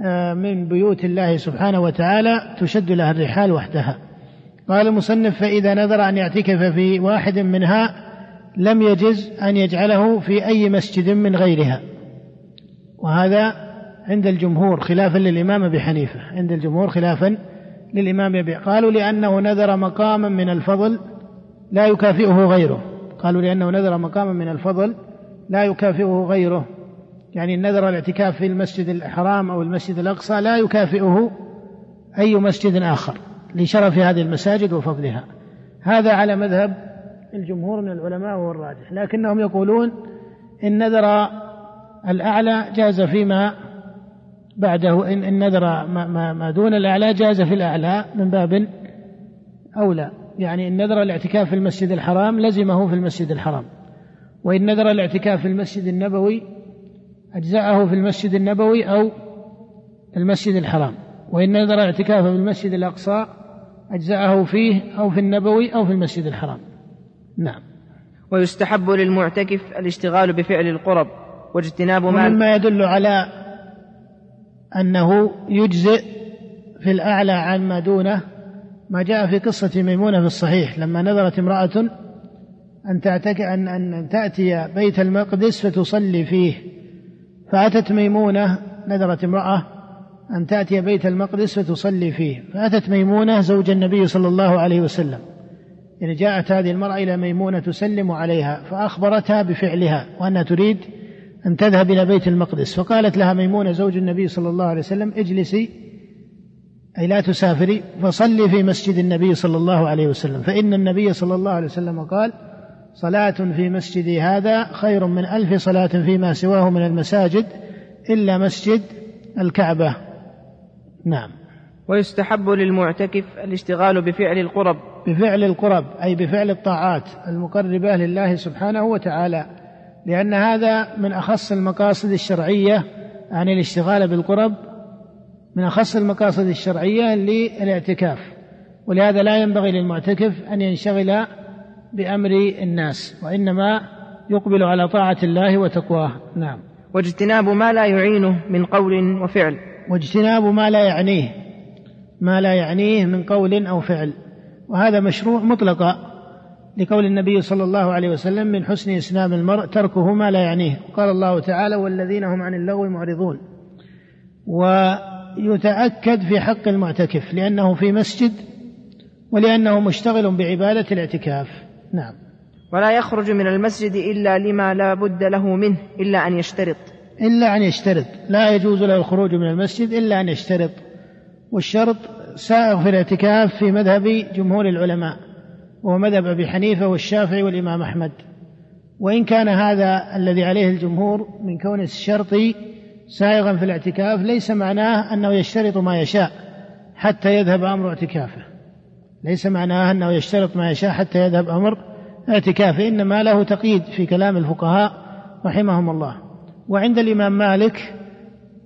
آه، من بيوت الله سبحانه وتعالى تشد لها الرحال وحدها. قال المصنف فإذا نذر أن يعتكف في واحد منها لم يجز أن يجعله في أي مسجد من غيرها. وهذا عند الجمهور خلافا للإمام أبي حنيفة عند الجمهور خلافا للإمام أبي قالوا لأنه نذر مقاما من الفضل لا يكافئه غيره. قالوا لأنه نذر مقاما من الفضل لا يكافئه غيره. يعني نذر الاعتكاف في المسجد الحرام أو المسجد الأقصى لا يكافئه أي مسجد آخر لشرف هذه المساجد وفضلها. هذا على مذهب الجمهور من العلماء وهو الراجح لكنهم يقولون إن نذر الأعلى جاز فيما بعده إن, إن نذر ما, ما دون الأعلى جاز في الأعلى من باب أولى. يعني إن نذر الاعتكاف في المسجد الحرام لزمه في المسجد الحرام. وإن نذر الاعتكاف في المسجد النبوي أجزأه في المسجد النبوي أو المسجد الحرام. وإن نذر اعتكافه في المسجد الأقصى أجزأه فيه أو في النبوي أو في المسجد الحرام. نعم. ويستحب للمعتكف الاشتغال بفعل القرب واجتناب ما ومما يدل على أنه يجزئ في الأعلى عن ما دونه ما جاء في قصة ميمونة في الصحيح لما نذرت امرأة أن تعتك أن أن تأتي بيت المقدس فتصلي فيه. فأتت ميمونة نذرت امرأة أن تأتي بيت المقدس فتصلي فيه. فأتت ميمونة زوج النبي صلى الله عليه وسلم. يعني جاءت هذه المرأة إلى ميمونة تسلم عليها فأخبرتها بفعلها وأنها تريد أن تذهب إلى بيت المقدس. فقالت لها ميمونة زوج النبي صلى الله عليه وسلم اجلسي أي لا تسافري فصلي في مسجد النبي صلى الله عليه وسلم. فإن النبي صلى الله عليه وسلم قال صلاة في مسجدي هذا خير من ألف صلاة فيما سواه من المساجد إلا مسجد الكعبة. نعم. ويستحب للمعتكف الاشتغال بفعل القرب. بفعل القرب أي بفعل الطاعات المقربة لله سبحانه وتعالى. لأن هذا من أخص المقاصد الشرعية يعني الاشتغال بالقرب من أخص المقاصد الشرعية للاعتكاف. ولهذا لا ينبغي للمعتكف أن ينشغل بأمر الناس وإنما يقبل على طاعة الله وتقواه. نعم. واجتناب ما لا يعينه من قول وفعل. واجتناب ما لا يعنيه ما لا يعنيه من قول أو فعل. وهذا مشروع مطلقا لقول النبي صلى الله عليه وسلم من حسن إسلام المرء تركه ما لا يعنيه. قال الله تعالى والذين هم عن اللغو معرضون. ويتأكد في حق المعتكف لأنه في مسجد ولأنه مشتغل بعبادة الاعتكاف. نعم. ولا يخرج من المسجد إلا لما لا بد له منه إلا أن يشترط. إلا أن يشترط. لا يجوز له الخروج من المسجد إلا أن يشترط. والشرط سائغ في الاعتكاف في مذهب جمهور العلماء. وهو مذهب أبي حنيفة والشافعي والإمام أحمد. وإن كان هذا الذي عليه الجمهور من كون الشرط سائغا في الاعتكاف ليس معناه أنه يشترط ما يشاء حتى يذهب أمر اعتكافه. ليس معناه أنه يشترط ما يشاء حتى يذهب أمر اعتكافه إنما له تقييد في كلام الفقهاء رحمهم الله. وعند الإمام مالك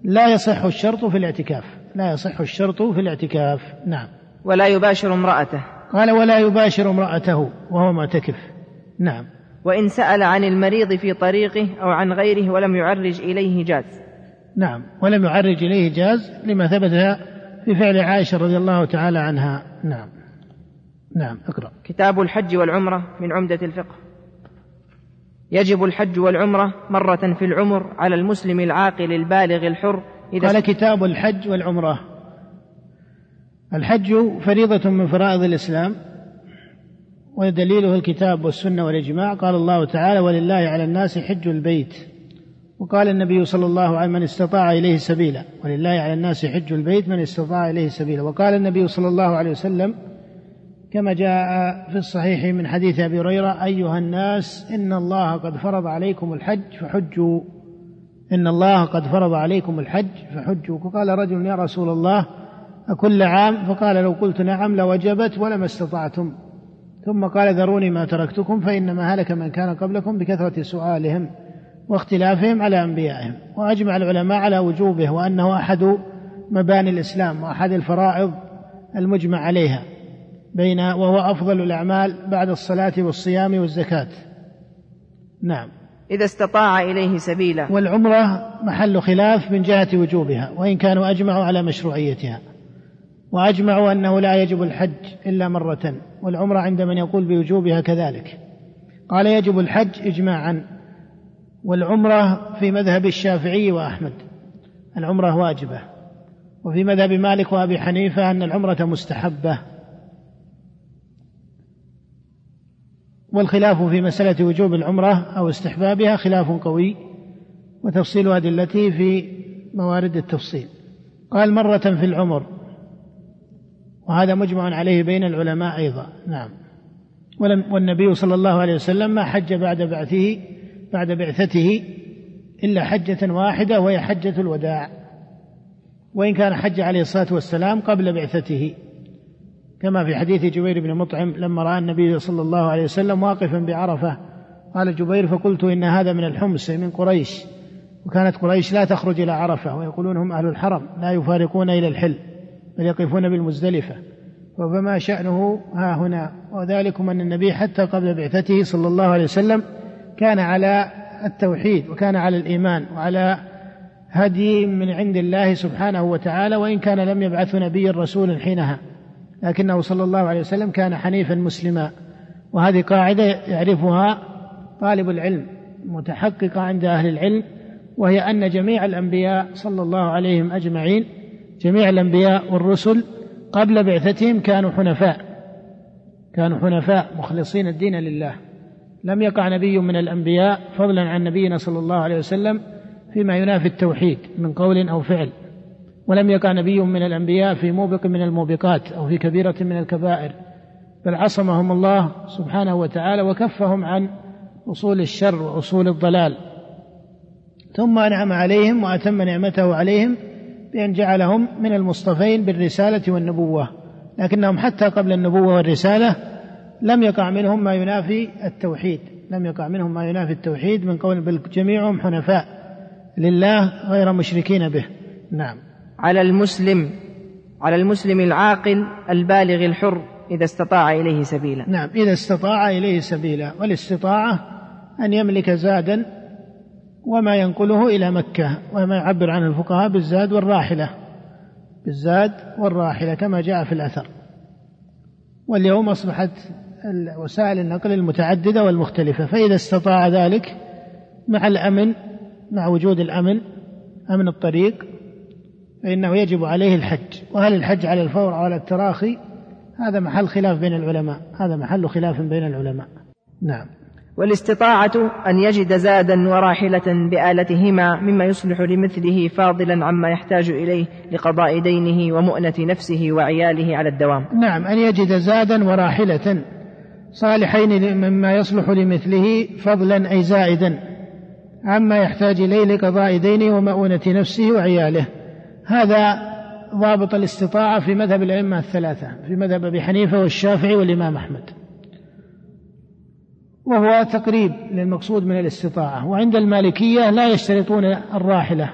لا يصح الشرط في الاعتكاف. لا يصح الشرط في الاعتكاف. نعم. ولا يباشر امرأته. قال ولا يباشر امرأته وهو معتكف. نعم. وإن سأل عن المريض في طريقه أو عن غيره ولم يعرج إليه جاز. نعم. ولم يعرج إليه جاز لما ثبت في فعل عائشة رضي الله تعالى عنها. نعم. نعم. اقرأ. كتاب الحج والعمرة من عمدة الفقه. يجب الحج والعمرة مرة في العمر على المسلم العاقل البالغ الحر إذا قال كتاب الحج والعمرة. الحج فريضة من فرائض الإسلام ودليله الكتاب والسنة والإجماع. قال الله تعالى ولله على الناس حج البيت وقال النبي صلى الله عليه وسلم من استطاع إليه سبيلا ولله على الناس حج البيت من استطاع إليه سبيلا وقال النبي صلى الله عليه وسلم كما جاء في الصحيح من حديث أبي هريرة أيها الناس إن الله قد فرض عليكم الحج فحجوا إن الله قد فرض عليكم الحج فحجوا. فقال رجل يا رسول الله أكل عام فقال لو قلت نعم لوجبت ولما استطعتم. ثم قال ذروني ما تركتكم فإنما هلك من كان قبلكم بكثرة سؤالهم واختلافهم على أنبيائهم. وأجمع العلماء على وجوبه وأنه أحد مباني الإسلام وأحد الفرائض المجمع عليها بين وهو أفضل الأعمال بعد الصلاة والصيام والزكاة. نعم. إذا استطاع إليه سبيلا والعمرة محل خلاف من جهة وجوبها وإن كانوا أجمعوا على مشروعيتها. وأجمعوا أنه لا يجب الحج إلا مرة والعمرة عند من يقول بوجوبها كذلك. قال يجب الحج إجماعا والعمرة في مذهب الشافعي وأحمد العمرة واجبة. وفي مذهب مالك وأبي حنيفة أن العمرة مستحبة. والخلاف في مسألة وجوب العمرة أو استحبابها خلاف قوي وتفصيل أدلته في موارد التفصيل. قال مرة في العمر وهذا مجمع عليه بين العلماء أيضا. نعم. والنبي صلى الله عليه وسلم ما حج بعد بعثه بعد بعثته إلا حجة واحدة وهي حجة الوداع. وإن كان حج عليه الصلاة والسلام قبل بعثته. كما في حديث جبير بن مطعم لما رأى النبي صلى الله عليه وسلم واقفا بعرفة قال جبير فقلت إن هذا من الحمص من قريش. وكانت قريش لا تخرج إلى عرفة ويقولون هم أهل الحرم لا يفارقون إلى الحل. بل يقفون بالمزدلفة. فما شأنه ها هنا. وذلكم أن النبي حتى قبل بعثته صلى الله عليه وسلم كان على التوحيد وكان على الإيمان وعلى هدي من عند الله سبحانه وتعالى وإن كان لم يبعث نبيا رسولا حينها. لكنه صلى الله عليه وسلم كان حنيفا مسلما. وهذه قاعدة يعرفها طالب العلم متحققة عند أهل العلم وهي أن جميع الأنبياء صلى الله عليهم أجمعين جميع الأنبياء والرسل قبل بعثتهم كانوا حنفاء. كانوا حنفاء مخلصين الدين لله. لم يقع نبي من الأنبياء فضلا عن نبينا صلى الله عليه وسلم فيما ينافي التوحيد من قول أو فعل. ولم يقع نبي من الأنبياء في موبق من الموبقات أو في كبيرة من الكبائر. بل عصمهم الله سبحانه وتعالى وكفهم عن أصول الشر وأصول الضلال. ثم أنعم عليهم وأتم نعمته عليهم بأن جعلهم من المصطفين بالرسالة والنبوة. لكنهم حتى قبل النبوة والرسالة لم يقع منهم ما ينافي التوحيد. لم يقع منهم ما ينافي التوحيد من قول بل جميعهم حنفاء لله غير مشركين به. نعم. على المسلم على المسلم العاقل البالغ الحر إذا استطاع إليه سبيلا. نعم إذا استطاع إليه سبيلا. والاستطاعة أن يملك زادا وما ينقله إلى مكة وما يعبر عنه الفقهاء بالزاد والراحلة. بالزاد والراحلة كما جاء في الأثر. واليوم أصبحت وسائل النقل المتعددة والمختلفة. فإذا استطاع ذلك مع الأمن مع وجود الأمن أمن الطريق فإنه يجب عليه الحج. وهل الحج على الفور أو على التراخي؟ هذا محل خلاف بين العلماء. هذا محل خلاف بين العلماء. نعم. والاستطاعة أن يجد زادا وراحلة بآلتهما مما يصلح لمثله فاضلا عما يحتاج إليه لقضاء دينه ومؤنة نفسه وعياله على الدوام. نعم أن يجد زادا وراحلة صالحين مما يصلح لمثله فضلا أي زائدا عما يحتاج إليه لقضاء دينه ومؤونة نفسه وعياله. هذا ضابط الاستطاعة في مذهب الأئمة الثلاثة في مذهب أبي حنيفة والشافعي والإمام أحمد. وهو تقريب للمقصود من الاستطاعة. وعند المالكية لا يشترطون الراحلة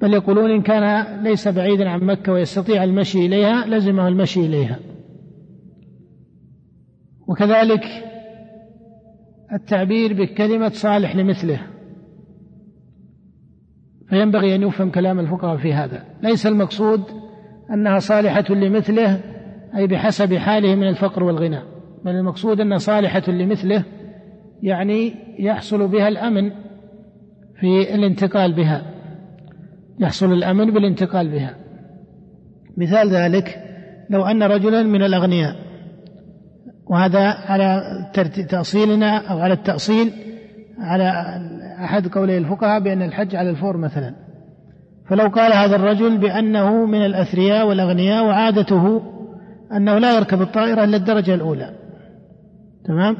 بل يقولون إن كان ليس بعيدا عن مكة ويستطيع المشي إليها لزمه المشي إليها. وكذلك التعبير بكلمة صالح لمثله فينبغي أن يفهم كلام الفقهاء في هذا. ليس المقصود أنها صالحة لمثله أي بحسب حاله من الفقر والغنى. بل المقصود أنها صالحة لمثله يعني يحصل بها الأمن في الانتقال بها يحصل الأمن بالانتقال بها. مثال ذلك لو أن رجلا من الأغنياء وهذا على تأصيلنا أو على التأصيل على أحد قولي الفقهاء بأن الحج على الفور مثلا. فلو قال هذا الرجل بأنه من الأثرياء والأغنياء وعادته أنه لا يركب الطائرة إلا الدرجة الأولى. تمام؟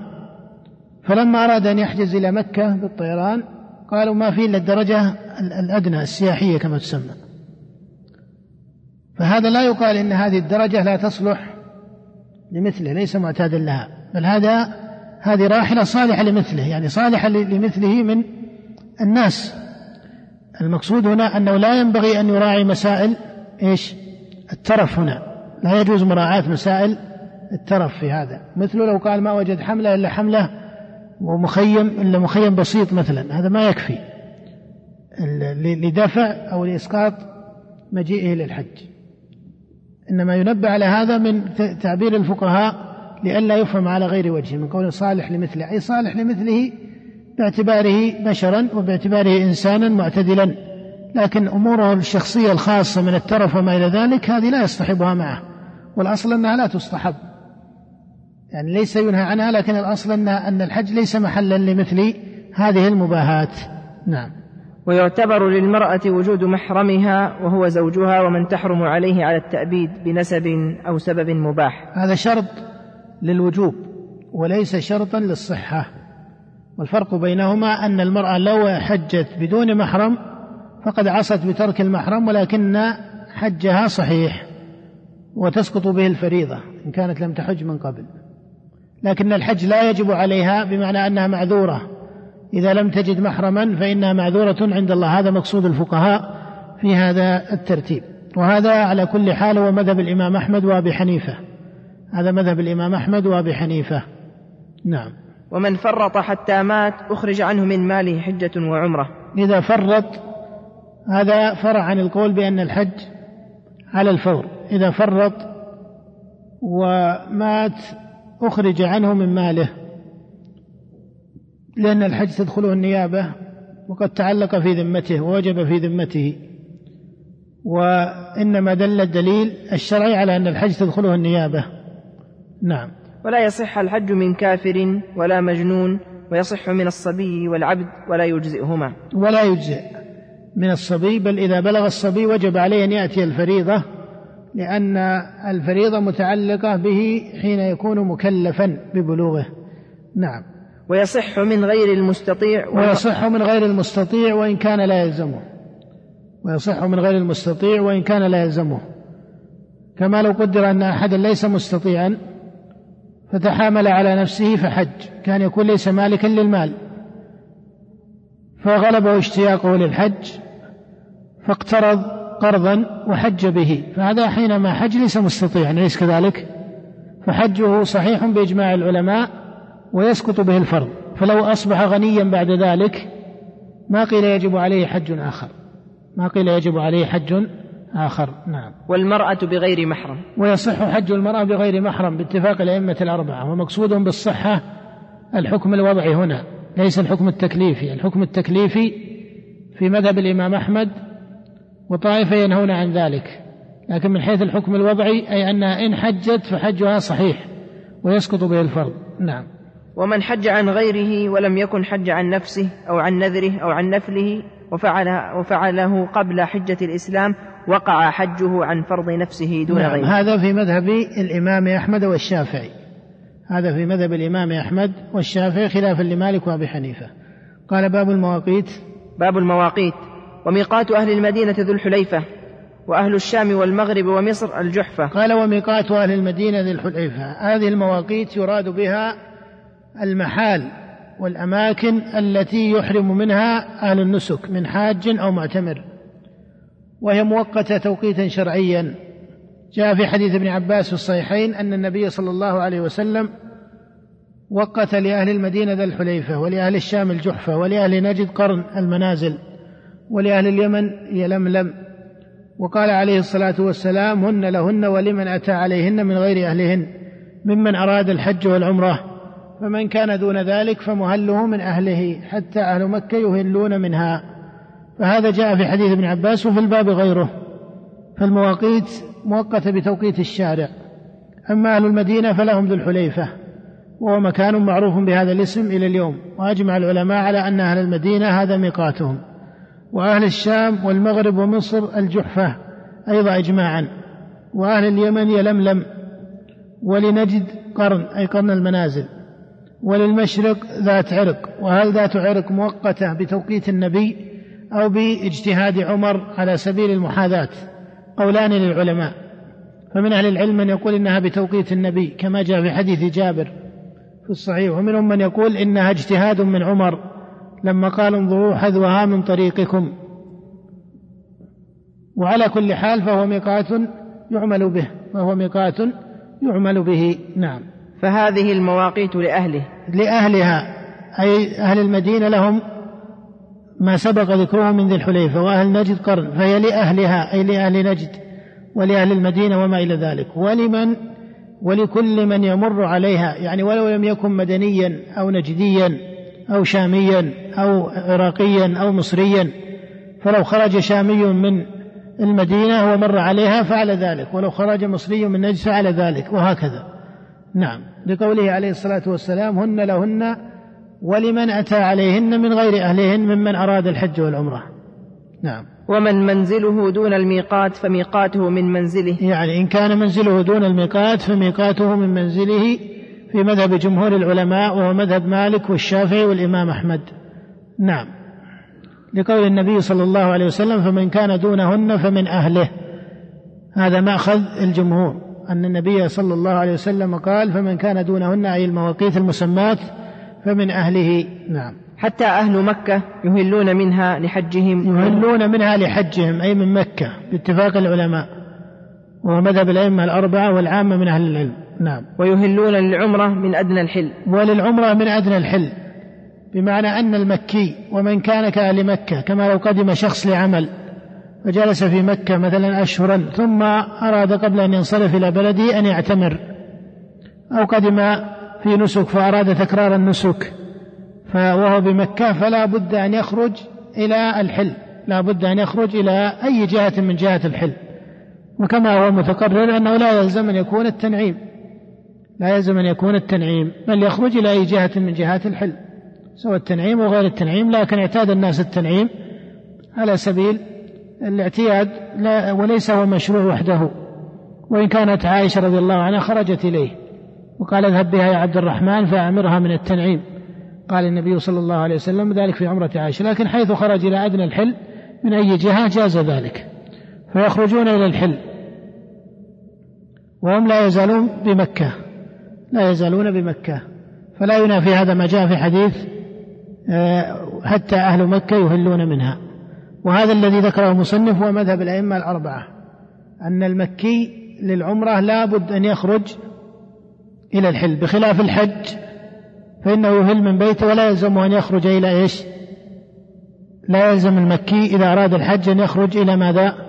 فلما أراد أن يحجز إلى مكة بالطيران قالوا ما في إلا الدرجة الأدنى السياحية كما تسمى. فهذا لا يقال إن هذه الدرجة لا تصلح لمثله ليس معتادا لها. بل هذا هذه راحلة صالحة لمثله يعني صالحة لمثله من الناس. المقصود هنا أنه لا ينبغي أن يراعي مسائل إيش؟ الترف هنا. لا يجوز مراعاة مسائل الترف في هذا. مثل لو قال ما وجد حملة إلا حملة ومخيم إلا مخيم بسيط مثلا. هذا ما يكفي. لدفع أو لإسقاط مجيئه للحج. إنما ينبه على هذا من تعبير الفقهاء لئلا يفهم على غير وجه من قول صالح لمثله. أي صالح لمثله باعتباره بشرا وباعتباره إنسانا معتدلا. لكن أموره الشخصية الخاصة من الترف وما إلى ذلك هذه لا يصطحبها معه. والأصل أنها لا تصطحب يعني ليس ينهى عنها لكن الأصل أن أن الحج ليس محلا لمثل هذه المباهات. نعم. ويعتبر للمرأة وجود محرمها وهو زوجها ومن تحرم عليه على التأبيد بنسب أو سبب مباح. هذا شرط للوجوب وليس شرطا للصحة. والفرق بينهما أن المرأة لو حجت بدون محرم فقد عصت بترك المحرم ولكن حجها صحيح وتسقط به الفريضة إن كانت لم تحج من قبل. لكن الحج لا يجب عليها بمعنى أنها معذورة. إذا لم تجد محرما فإنها معذورة عند الله. هذا مقصود الفقهاء في هذا الترتيب. وهذا على كل حال هو مذهب الإمام أحمد وأبي حنيفة. هذا مذهب الإمام أحمد وأبي حنيفة. نعم. ومن فرط حتى مات أخرج عنه من ماله حجة وعمرة. إذا فرط هذا فرع عن القول بأن الحج على الفور. إذا فرط ومات أخرج عنه من ماله. لأن الحج تدخله النيابة وقد تعلق في ذمته ووجب في ذمته. وإنما دل الدليل الشرعي على أن الحج تدخله النيابة. نعم. ولا يصح الحج من كافر ولا مجنون ويصح من الصبي والعبد ولا يجزئهما. ولا يجزئ من الصبي بل إذا بلغ الصبي وجب عليه أن يأتي الفريضة لأن الفريضة متعلقة به حين يكون مكلفا ببلوغه. نعم. ويصح من غير المستطيع ويصح من غير المستطيع وإن كان لا يلزمه. ويصح من غير المستطيع وإن كان لا يلزمه. كما لو قدر أن أحدا ليس مستطيعا فتحامل على نفسه فحج. كان يكون ليس مالكا للمال. فغلبه اشتياقه للحج فاقترض قرضا وحج به. فهذا حينما حج ليس مستطيعا أليس كذلك؟ فحجه صحيح بإجماع العلماء ويسقط به الفرض. فلو أصبح غنيا بعد ذلك ما قيل يجب عليه حج آخر؟ ما قيل يجب عليه حج آخر؟ نعم. والمرأة بغير محرم. ويصح حج المرأة بغير محرم باتفاق الأئمة الأربعة ومقصودهم بالصحة الحكم الوضعي هنا ليس الحكم التكليفي. الحكم التكليفي في مذهب الإمام أحمد وطائفة ينهون عن ذلك. لكن من حيث الحكم الوضعي أي أنها إن حجت فحجها صحيح ويسقط به الفرض. نعم. ومن حج عن غيره ولم يكن حج عن نفسه أو عن نذره أو عن نفله وفعل وفعله قبل حجة الإسلام وقع حجه عن فرض نفسه دون نعم. غيره. هذا في مذهب الإمام أحمد والشافعي. هذا في مذهب الإمام أحمد والشافعي خلافا لمالك وأبي حنيفة. قال باب المواقيت. باب المواقيت. وميقات أهل المدينة ذو الحليفة وأهل الشام والمغرب ومصر الجحفة. قال وميقات أهل المدينة ذي الحليفة. هذه المواقيت يراد بها المحال والأماكن التي يحرم منها أهل النسك من حاج أو معتمر. وهي مؤقتة توقيتا شرعيا. جاء في حديث ابن عباس في الصحيحين أن النبي صلى الله عليه وسلم وقت لأهل المدينة ذا الحليفة ولأهل الشام الجحفة ولأهل نجد قرن المنازل. ولأهل اليمن يلملم وقال عليه الصلاة والسلام هن لهن ولمن أتى عليهن من غير أهلهن ممن أراد الحج والعمرة. فمن كان دون ذلك فمهله من أهله حتى أهل مكة يهلون منها. فهذا جاء في حديث ابن عباس وفي الباب غيره. فالمواقيت مؤقتة بتوقيت الشارع. أما أهل المدينة فلهم ذو الحليفة. وهو مكان معروف بهذا الاسم إلى اليوم. وأجمع العلماء على أن أهل المدينة هذا ميقاتهم. وأهل الشام والمغرب ومصر الجحفة أيضا إجماعا وأهل اليمن يلملم ولنجد قرن أي قرن المنازل وللمشرق ذات عرق وهل ذات عرق مؤقتة بتوقيت النبي أو باجتهاد عمر على سبيل المحاذاة؟ قولان للعلماء. فمن أهل العلم من يقول إنها بتوقيت النبي كما جاء في حديث جابر في الصحيح ومنهم من يقول إنها اجتهاد من عمر لما قال انظروا حذوها من طريقكم. وعلى كل حال فهو ميقات يعمل به فهو ميقات يعمل به نعم. فهذه المواقيت لأهله. لأهلها أي أهل المدينة لهم ما سبق ذكره من ذي الحليفة وأهل نجد قرن فهي لأهلها أي لأهل نجد ولأهل المدينة وما إلى ذلك. ولمن ولكل من يمر عليها يعني ولو لم يكن مدنيا أو نجديا أو شاميا أو عراقيا أو مصريا فلو خرج شامي من المدينة ومر عليها فعل ذلك ولو خرج مصري من نجد فعل ذلك وهكذا. نعم لقوله عليه الصلاة والسلام هن لهن ولمن أتى عليهن من غير أهلهن ممن أراد الحج والعمرة. نعم. ومن منزله دون الميقات فميقاته من منزله. يعني إن كان منزله دون الميقات فميقاته من منزله في مذهب جمهور العلماء وهو مذهب مالك والشافعي والإمام أحمد. نعم. لقول النبي صلى الله عليه وسلم فمن كان دونهن فمن أهله. هذا مأخذ الجمهور. أن النبي صلى الله عليه وسلم قال فمن كان دونهن أي المواقيت المسمات فمن أهله. نعم. حتى أهل مكة يهلون منها لحجهم. يهلون منها لحجهم أي من مكة باتفاق العلماء. وهو مذهب الأئمة الأربعة والعامة من أهل العلم. نعم. ويهلون للعمرة من أدنى الحل. وللعمرة من أدنى الحل. بمعنى أن المكي ومن كان كأهل مكة كما لو قدم شخص لعمل وجلس في مكة مثلا أشهرا ثم أراد قبل أن ينصرف إلى بلده أن يعتمر. أو قدم في نسك فأراد تكرار النسك. وهو بمكة فلا بد أن يخرج إلى الحل. لا بد أن يخرج إلى أي جهة من جهات الحل. وكما هو متقرر أنه لا يلزم أن يكون التنعيم. لا يلزم أن يكون التنعيم بل يخرج إلى أي جهة من جهات الحل. سواء التنعيم وغير التنعيم لكن اعتاد الناس التنعيم على سبيل الاعتياد لا وليس هو مشروع وحده. وإن كانت عائشة رضي الله عنها خرجت إليه وقال اذهب بها يا عبد الرحمن فأعمرها من التنعيم. قال النبي صلى الله عليه وسلم ذلك في عمرة عائشة لكن حيث خرج إلى أدنى الحل من أي جهة جاز ذلك. فيخرجون إلى الحل. وهم لا يزالون بمكة لا يزالون بمكة. فلا ينافي هذا ما جاء في حديث آه، حتى أهل مكة يهلون منها. وهذا الذي ذكره المصنف هو مذهب الأئمة الأربعة أن المكي للعمرة لا بد أن يخرج إلى الحل بخلاف الحج فإنه يهل من بيته ولا يلزمه أن يخرج إلى إيش؟ لا يلزم المكي إذا أراد الحج أن يخرج إلى ماذا؟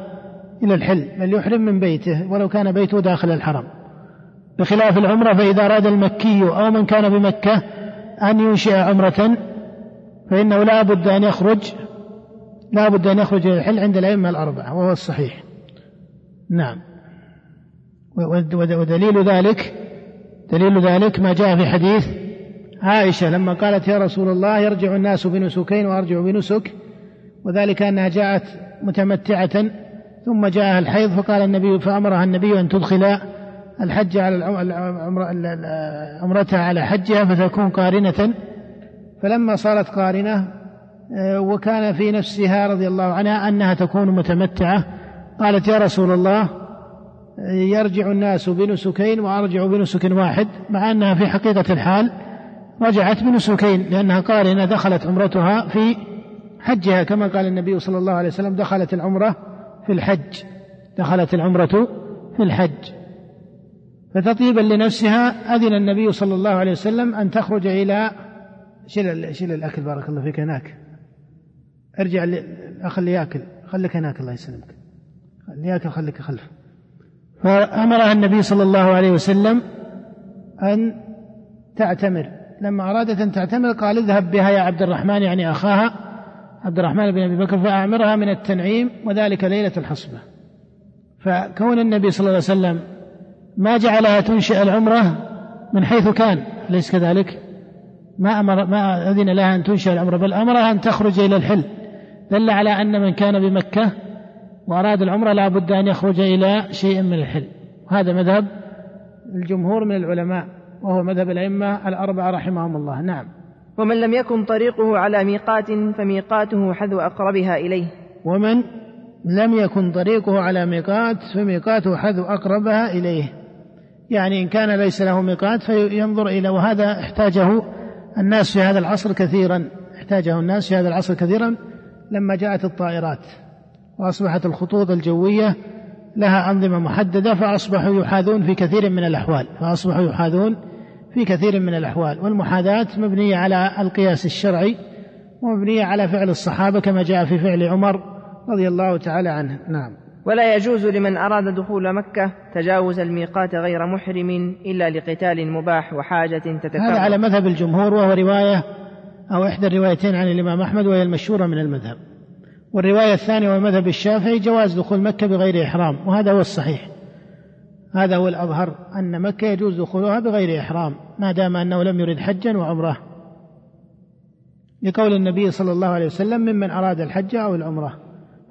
إلى الحل بل يحرم من بيته ولو كان بيته داخل الحرم. بخلاف العمرة فإذا أراد المكي أو من كان بمكة أن ينشئ عمرة فإنه لا بد أن يخرج لا بد أن يخرج إلى الحل عند الأئمة الأربعة وهو الصحيح. نعم. ودليل ذلك دليل ذلك ما جاء في حديث عائشة لما قالت يا رسول الله يرجع الناس بنسكين وأرجع بنسك وذلك أنها جاءت متمتعة ثم جاءها الحيض فقال النبي فأمرها النبي أن تدخل الحج على عمرتها على حجها فتكون قارنة. فلما صارت قارنة آه، وكان في نفسها رضي الله عنها أنها تكون متمتعة قالت يا رسول الله يرجع الناس بنسكين وأرجع بنسك واحد مع أنها في حقيقة الحال رجعت بنسكين لأنها قارنة دخلت عمرتها في حجها كما قال النبي صلى الله عليه وسلم دخلت العمرة في الحج. دخلت العمرة في الحج. فتطيبا لنفسها أذن النبي صلى الله عليه وسلم أن تخرج إلى شيل شيل الأكل بارك الله فيك هناك. ارجع الأخ اللي يأكل. خليك هناك الله يسلمك. اللي يأكل خليك خلف. فأمرها النبي صلى الله عليه وسلم أن تعتمر. لما أرادت أن تعتمر قال اذهب بها يا عبد الرحمن يعني أخاها. عبد الرحمن بن أبي بكر فأعمرها من التنعيم وذلك ليلة الحصبة. فكون النبي صلى الله عليه وسلم ما جعلها تنشئ العمرة من حيث كان أليس كذلك؟ ما أمر ما أذن لها أن تنشئ العمرة بل أمرها أن تخرج إلى الحل. دل على أن من كان بمكة وأراد العمرة لا بد أن يخرج إلى شيء من الحل. وهذا مذهب الجمهور من العلماء وهو مذهب الأئمة الأربعة رحمهم الله. نعم. ومن لم يكن طريقه على ميقات فميقاته حذو أقربها إليه. ومن لم يكن طريقه على ميقات فميقاته حذو أقربها إليه. يعني إن كان ليس له ميقات فينظر إلى وهذا احتاجه الناس في هذا العصر كثيرا احتاجه الناس في هذا العصر كثيرا لما جاءت الطائرات وأصبحت الخطوط الجوية لها أنظمة محددة فأصبحوا يحاذون في كثير من الأحوال فأصبحوا يحاذون في كثير من الأحوال والمحاذاة مبنية على القياس الشرعي ومبنية على فعل الصحابة كما جاء في فعل عمر رضي الله تعالى عنه. نعم. ولا يجوز لمن أراد دخول مكة تجاوز الميقات غير محرم إلا لقتال مباح وحاجة تتكرر. هذا على مذهب الجمهور وهو رواية أو إحدى الروايتين عن الإمام أحمد وهي المشهورة من المذهب. والرواية الثانية ومذهب الشافعي جواز دخول مكة بغير إحرام وهذا هو الصحيح. هذا هو الأظهر أن مكة يجوز دخولها بغير إحرام ما دام أنه لم يرد حجا وعمرة. لقول النبي صلى الله عليه وسلم ممن أراد الحج أو العمرة.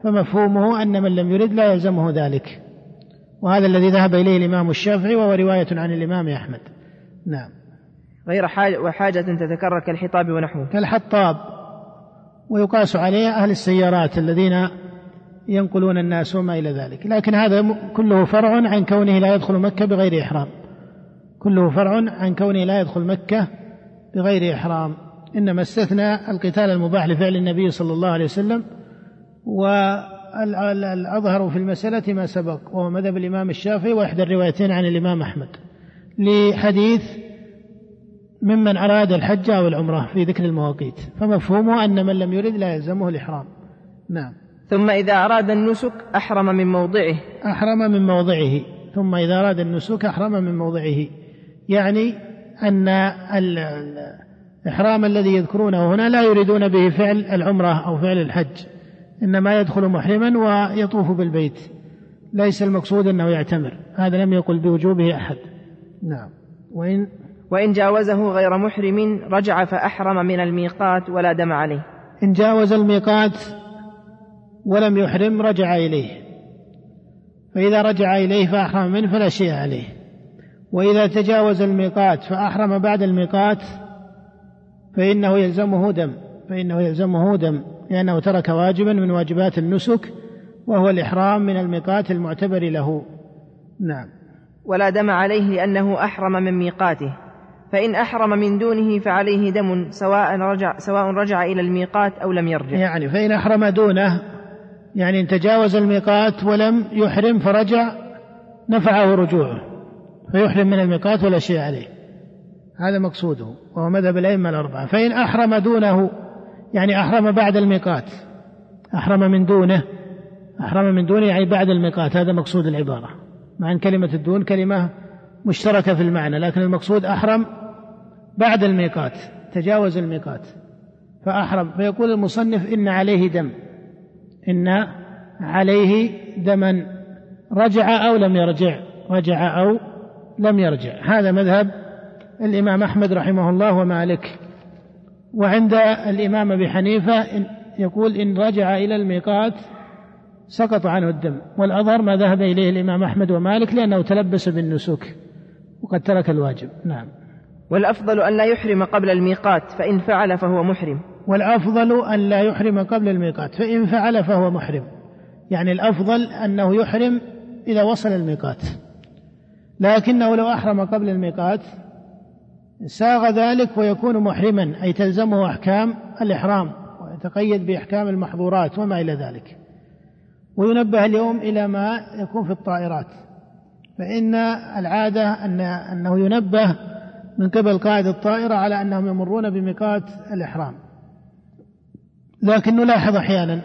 فمفهومه أن من لم يرد لا يلزمه ذلك. وهذا الذي ذهب إليه الإمام الشافعي وهو رواية عن الإمام أحمد. نعم. غير حاجة وحاجة تتكرر كالحطاب ونحوه. كالحطاب. ويقاس عليه أهل السيارات الذين ينقلون الناس وما إلى ذلك. لكن هذا كله فرع عن كونه لا يدخل مكة بغير إحرام. كله فرع عن كونه لا يدخل مكة بغير إحرام. إنما استثنى القتال المباح لفعل النبي صلى الله عليه وسلم والأظهر في المسألة ما سبق وهو مذهب الإمام الشافعي وإحدى الروايتين عن الإمام أحمد. لحديث ممن أراد الحج أو العمرة في ذكر المواقيت. فمفهومه أن من لم يرد لا يلزمه الإحرام. نعم. ثم إذا أراد النسك أحرم من موضعه. أحرم من موضعه. ثم إذا أراد النسك أحرم من موضعه. يعني أن الإحرام الذي يذكرونه هنا لا يريدون به فعل العمرة أو فعل الحج. إنما يدخل محرما ويطوف بالبيت. ليس المقصود أنه يعتمر. هذا لم يقل بوجوبه أحد. نعم. وإن وإن جاوزه غير محرم رجع فأحرم من الميقات ولا دم عليه. إن جاوز الميقات ولم يحرم رجع إليه. فإذا رجع إليه فأحرم منه فلا شيء عليه. وإذا تجاوز الميقات فأحرم بعد الميقات فإنه يلزمه دم فإنه يلزمه دم لأنه ترك واجبا من واجبات النسك وهو الإحرام من الميقات المعتبر له. نعم. ولا دم عليه لأنه أحرم من ميقاته. فإن أحرم من دونه فعليه دم سواء رجع سواء رجع إلى الميقات أو لم يرجع. يعني فإن أحرم دونه يعني إن تجاوز الميقات ولم يحرم فرجع نفعه رجوعه فيحرم من الميقات ولا شيء عليه. هذا مقصوده وهو مذهب الأئمة الأربعة. فإن أحرم دونه يعني أحرم بعد الميقات أحرم من دونه أحرم من دونه يعني بعد الميقات هذا مقصود العبارة. مع أن كلمة الدون كلمة مشتركة في المعنى لكن المقصود أحرم بعد الميقات تجاوز الميقات فأحرم. فيقول المصنف إن عليه دم. إن عليه دما رجع أو لم يرجع رجع أو لم يرجع. هذا مذهب الإمام أحمد رحمه الله ومالك. وعند الإمام أبي حنيفة يقول إن رجع إلى الميقات سقط عنه الدم. والأظهر ما ذهب إليه الإمام أحمد ومالك لأنه تلبس بالنسك وقد ترك الواجب. نعم. والأفضل أن لا يحرم قبل الميقات فإن فعل فهو محرم. والأفضل أن لا يحرم قبل الميقات فإن فعل فهو محرم. يعني الأفضل أنه يحرم إذا وصل الميقات. لكنه لو أحرم قبل الميقات ساغ ذلك ويكون محرما أي تلزمه أحكام الإحرام ويتقيد بأحكام المحظورات وما إلى ذلك. وينبه اليوم إلى ما يكون في الطائرات. فإن العادة أن أنه ينبه من قبل قائد الطائرة على أنهم يمرون بميقات الإحرام. لكن نلاحظ أحيانا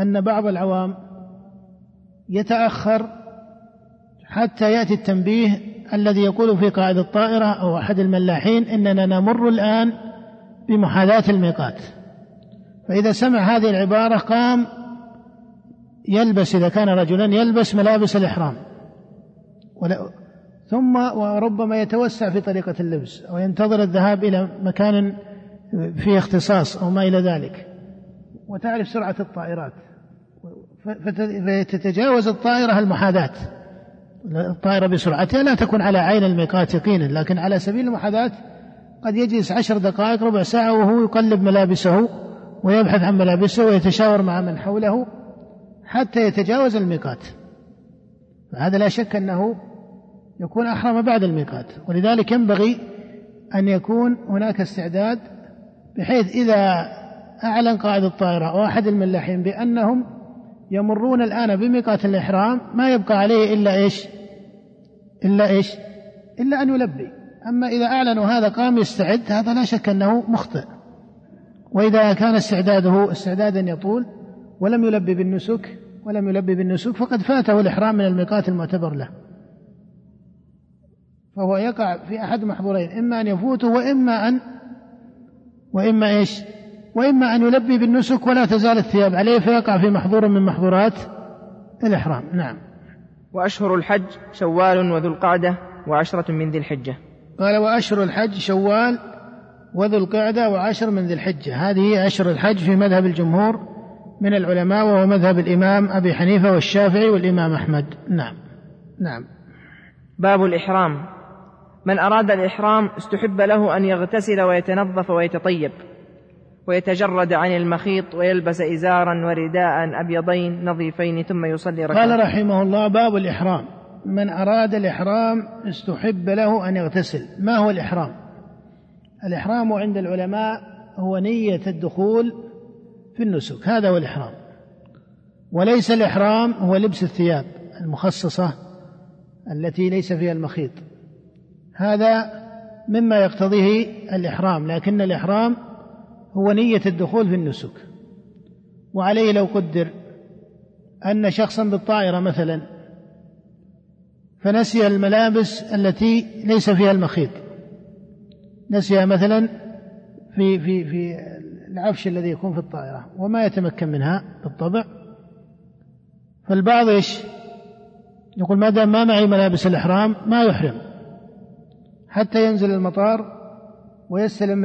أن بعض العوام يتأخر حتى يأتي التنبيه الذي يقول في قائد الطائرة أو أحد الملاحين إننا نمر الآن بمحاذاة الميقات. فإذا سمع هذه العبارة قام يلبس إذا كان رجلا يلبس ملابس الإحرام. ثم وربما يتوسع في طريقة اللبس أو ينتظر الذهاب إلى مكان فيه اختصاص أو ما إلى ذلك. وتعرف سرعة الطائرات. فتتجاوز الطائرة المحاذاة. الطائرة بسرعتها لا تكون على عين الميقات يقينا لكن على سبيل المحاذاة قد يجلس عشر دقائق ربع ساعة وهو يقلب ملابسه ويبحث عن ملابسه ويتشاور مع من حوله حتى يتجاوز الميقات. فهذا لا شك أنه يكون أحرم بعد الميقات. ولذلك ينبغي أن يكون هناك استعداد بحيث إذا أعلن قائد الطائرة أو أحد الملاحين بأنهم يمرون الآن بميقات الإحرام ما يبقى عليه إلا إيش؟ إلا إيش؟ إلا أن يلبي. أما إذا أعلنوا هذا قام يستعد هذا لا شك أنه مخطئ. وإذا كان استعداده استعدادا يطول ولم يلبي بالنسك ولم يلبي بالنسك فقد فاته الإحرام من الميقات المعتبر له. فهو يقع في أحد محظورين إما أن يفوته وإما أن وإما إيش؟ وإما أن يلبي بالنسك ولا تزال الثياب عليه فيقع في محظور من محظورات الإحرام. نعم. وأشهر الحج شوال وذو القعدة وعشرة من ذي الحجة. قال وأشهر الحج شوال وذو القعدة وعشر من ذي الحجة. هذه أشهر الحج في مذهب الجمهور من العلماء وهو مذهب الإمام أبي حنيفة والشافعي والإمام أحمد. نعم. نعم. باب الإحرام. من أراد الإحرام استحب له أن يغتسل ويتنظف ويتطيب. ويتجرد عن المخيط ويلبس إزارا ورداء أبيضين نظيفين ثم يصلي ركعتين قال رحمه الله باب الإحرام. من أراد الإحرام استحب له أن يغتسل. ما هو الإحرام؟ الإحرام عند العلماء هو نية الدخول في النسك. هذا هو الإحرام. وليس الإحرام هو لبس الثياب المخصصة التي ليس فيها المخيط. هذا مما يقتضيه الإحرام لكن الإحرام هو نية الدخول في النسك. وعليه لو قدر أن شخصا بالطائرة مثلا فنسي الملابس التي ليس فيها المخيط. نسيها مثلا في في في العفش الذي يكون في الطائرة وما يتمكن منها بالطبع. فالبعض إيش؟ يقول ما دام ما معي ملابس الإحرام ما يحرم. حتى ينزل المطار ويستلم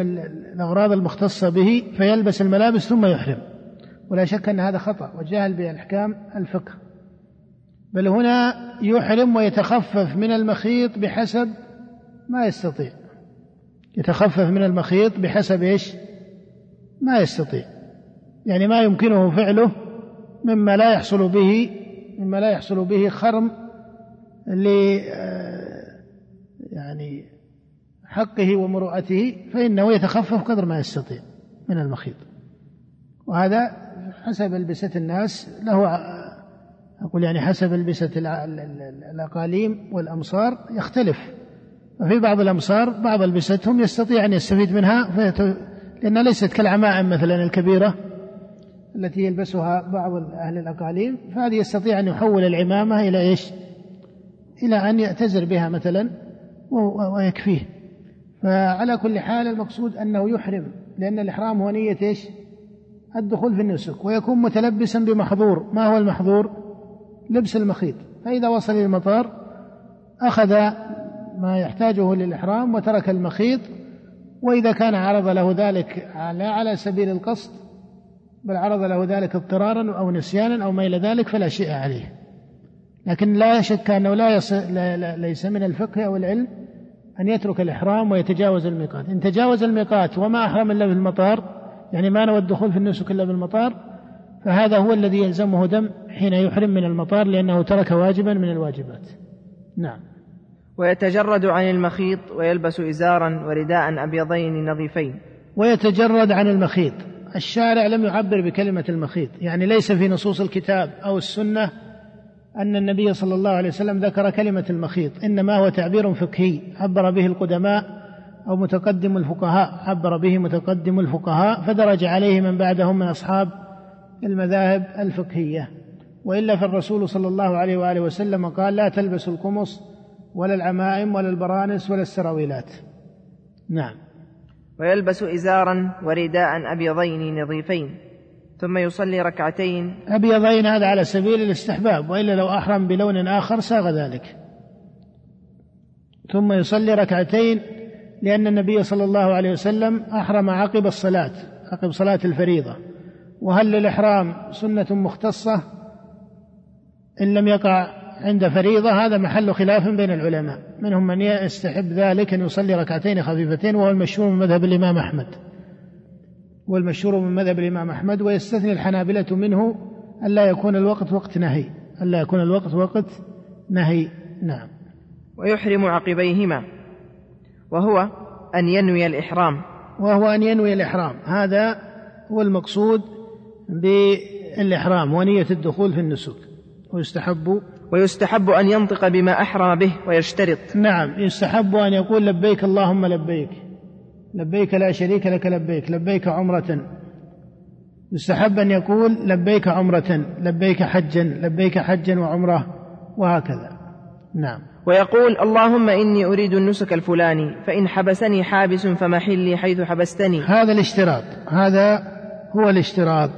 الأغراض المختصة به فيلبس الملابس ثم يحرم. ولا شك أن هذا خطأ وجهل بأحكام الفقه. بل هنا يحرم ويتخفف من المخيط بحسب ما يستطيع. يتخفف من المخيط بحسب إيش؟ ما يستطيع. يعني ما يمكنه فعله مما لا يحصل به مما لا يحصل به خرم ل يعني حقه ومروءته فإنه يتخفف قدر ما يستطيع من المخيط. وهذا حسب ألبسة الناس له أقول يعني حسب ألبسة الأقاليم والأمصار يختلف. وفي بعض الأمصار بعض ألبستهم يستطيع أن يستفيد منها لأنها ليست كالعمائم مثلا الكبيرة التي يلبسها بعض أهل الأقاليم فهذه يستطيع أن يحول العمامة إلى إيش؟ إلى أن يعتذر بها مثلا ويكفيه. فعلى كل حال المقصود أنه يحرم لأن الإحرام هو نية إيش؟ الدخول في النسك ويكون متلبسا بمحظور. ما هو المحظور؟ لبس المخيط. فإذا وصل إلى المطار أخذ ما يحتاجه للإحرام وترك المخيط وإذا كان عرض له ذلك لا على سبيل القصد بل عرض له ذلك اضطرارا أو نسيانا أو ما إلى ذلك فلا شيء عليه. لكن لا شك أنه لا, يص... لا, لا ليس من الفقه أو العلم أن يترك الإحرام ويتجاوز الميقات. إن تجاوز الميقات وما أحرم إلا بالمطار يعني ما نوى الدخول في النسك إلا بالمطار فهذا هو الذي يلزمه دم حين يحرم من المطار لأنه ترك واجبا من الواجبات. نعم. ويتجرد عن المخيط ويلبس إزارا ورداء أبيضين نظيفين. ويتجرد عن المخيط. الشارع لم يعبر بكلمة المخيط يعني ليس في نصوص الكتاب أو السنة أن النبي صلى الله عليه وسلم ذكر كلمة المخيط. إنما هو تعبير فقهي. عبر به القدماء أو متقدم الفقهاء. عبر به متقدم الفقهاء فدرج عليه من بعدهم من أصحاب المذاهب الفقهية. وإلا فالرسول صلى الله عليه وآله وسلم قال لا تلبسوا القمص ولا العمائم ولا البرانس ولا السراويلات. نعم. ويلبس إزارا ورداء أبيضين نظيفين. ثم يصلي ركعتين. أبيضين هذا على سبيل الاستحباب وإلا لو أحرم بلون آخر ساغ ذلك. ثم يصلي ركعتين لأن النبي صلى الله عليه وسلم أحرم عقب الصلاة عقب صلاة الفريضة. وهل للإحرام سنة مختصة؟ إن لم يقع عند فريضة هذا محل خلاف بين العلماء. منهم من يستحب ذلك أن يصلي ركعتين خفيفتين وهو المشهور من مذهب الإمام أحمد. والمشهور من مذهب الإمام أحمد ويستثني الحنابلة منه ألا يكون الوقت وقت نهي ألا يكون الوقت وقت نهي. نعم. ويحرم عقبيهما وهو أن ينوي الإحرام. وهو أن ينوي الإحرام. هذا هو المقصود بالإحرام ونية الدخول في النسك ويستحب. ويستحب أن ينطق بما أحرم به ويشترط. نعم يستحب أن يقول لبيك اللهم لبيك. لبيك لا شريك لك لبيك لبيك عمرة. يستحب أن يقول لبيك عمرة لبيك حجا لبيك حجا وعمرة وهكذا. نعم. ويقول اللهم إني أريد النسك الفلاني فإن حبسني حابس فمحلي حيث حبستني. هذا الاشتراط هذا هو الاشتراط.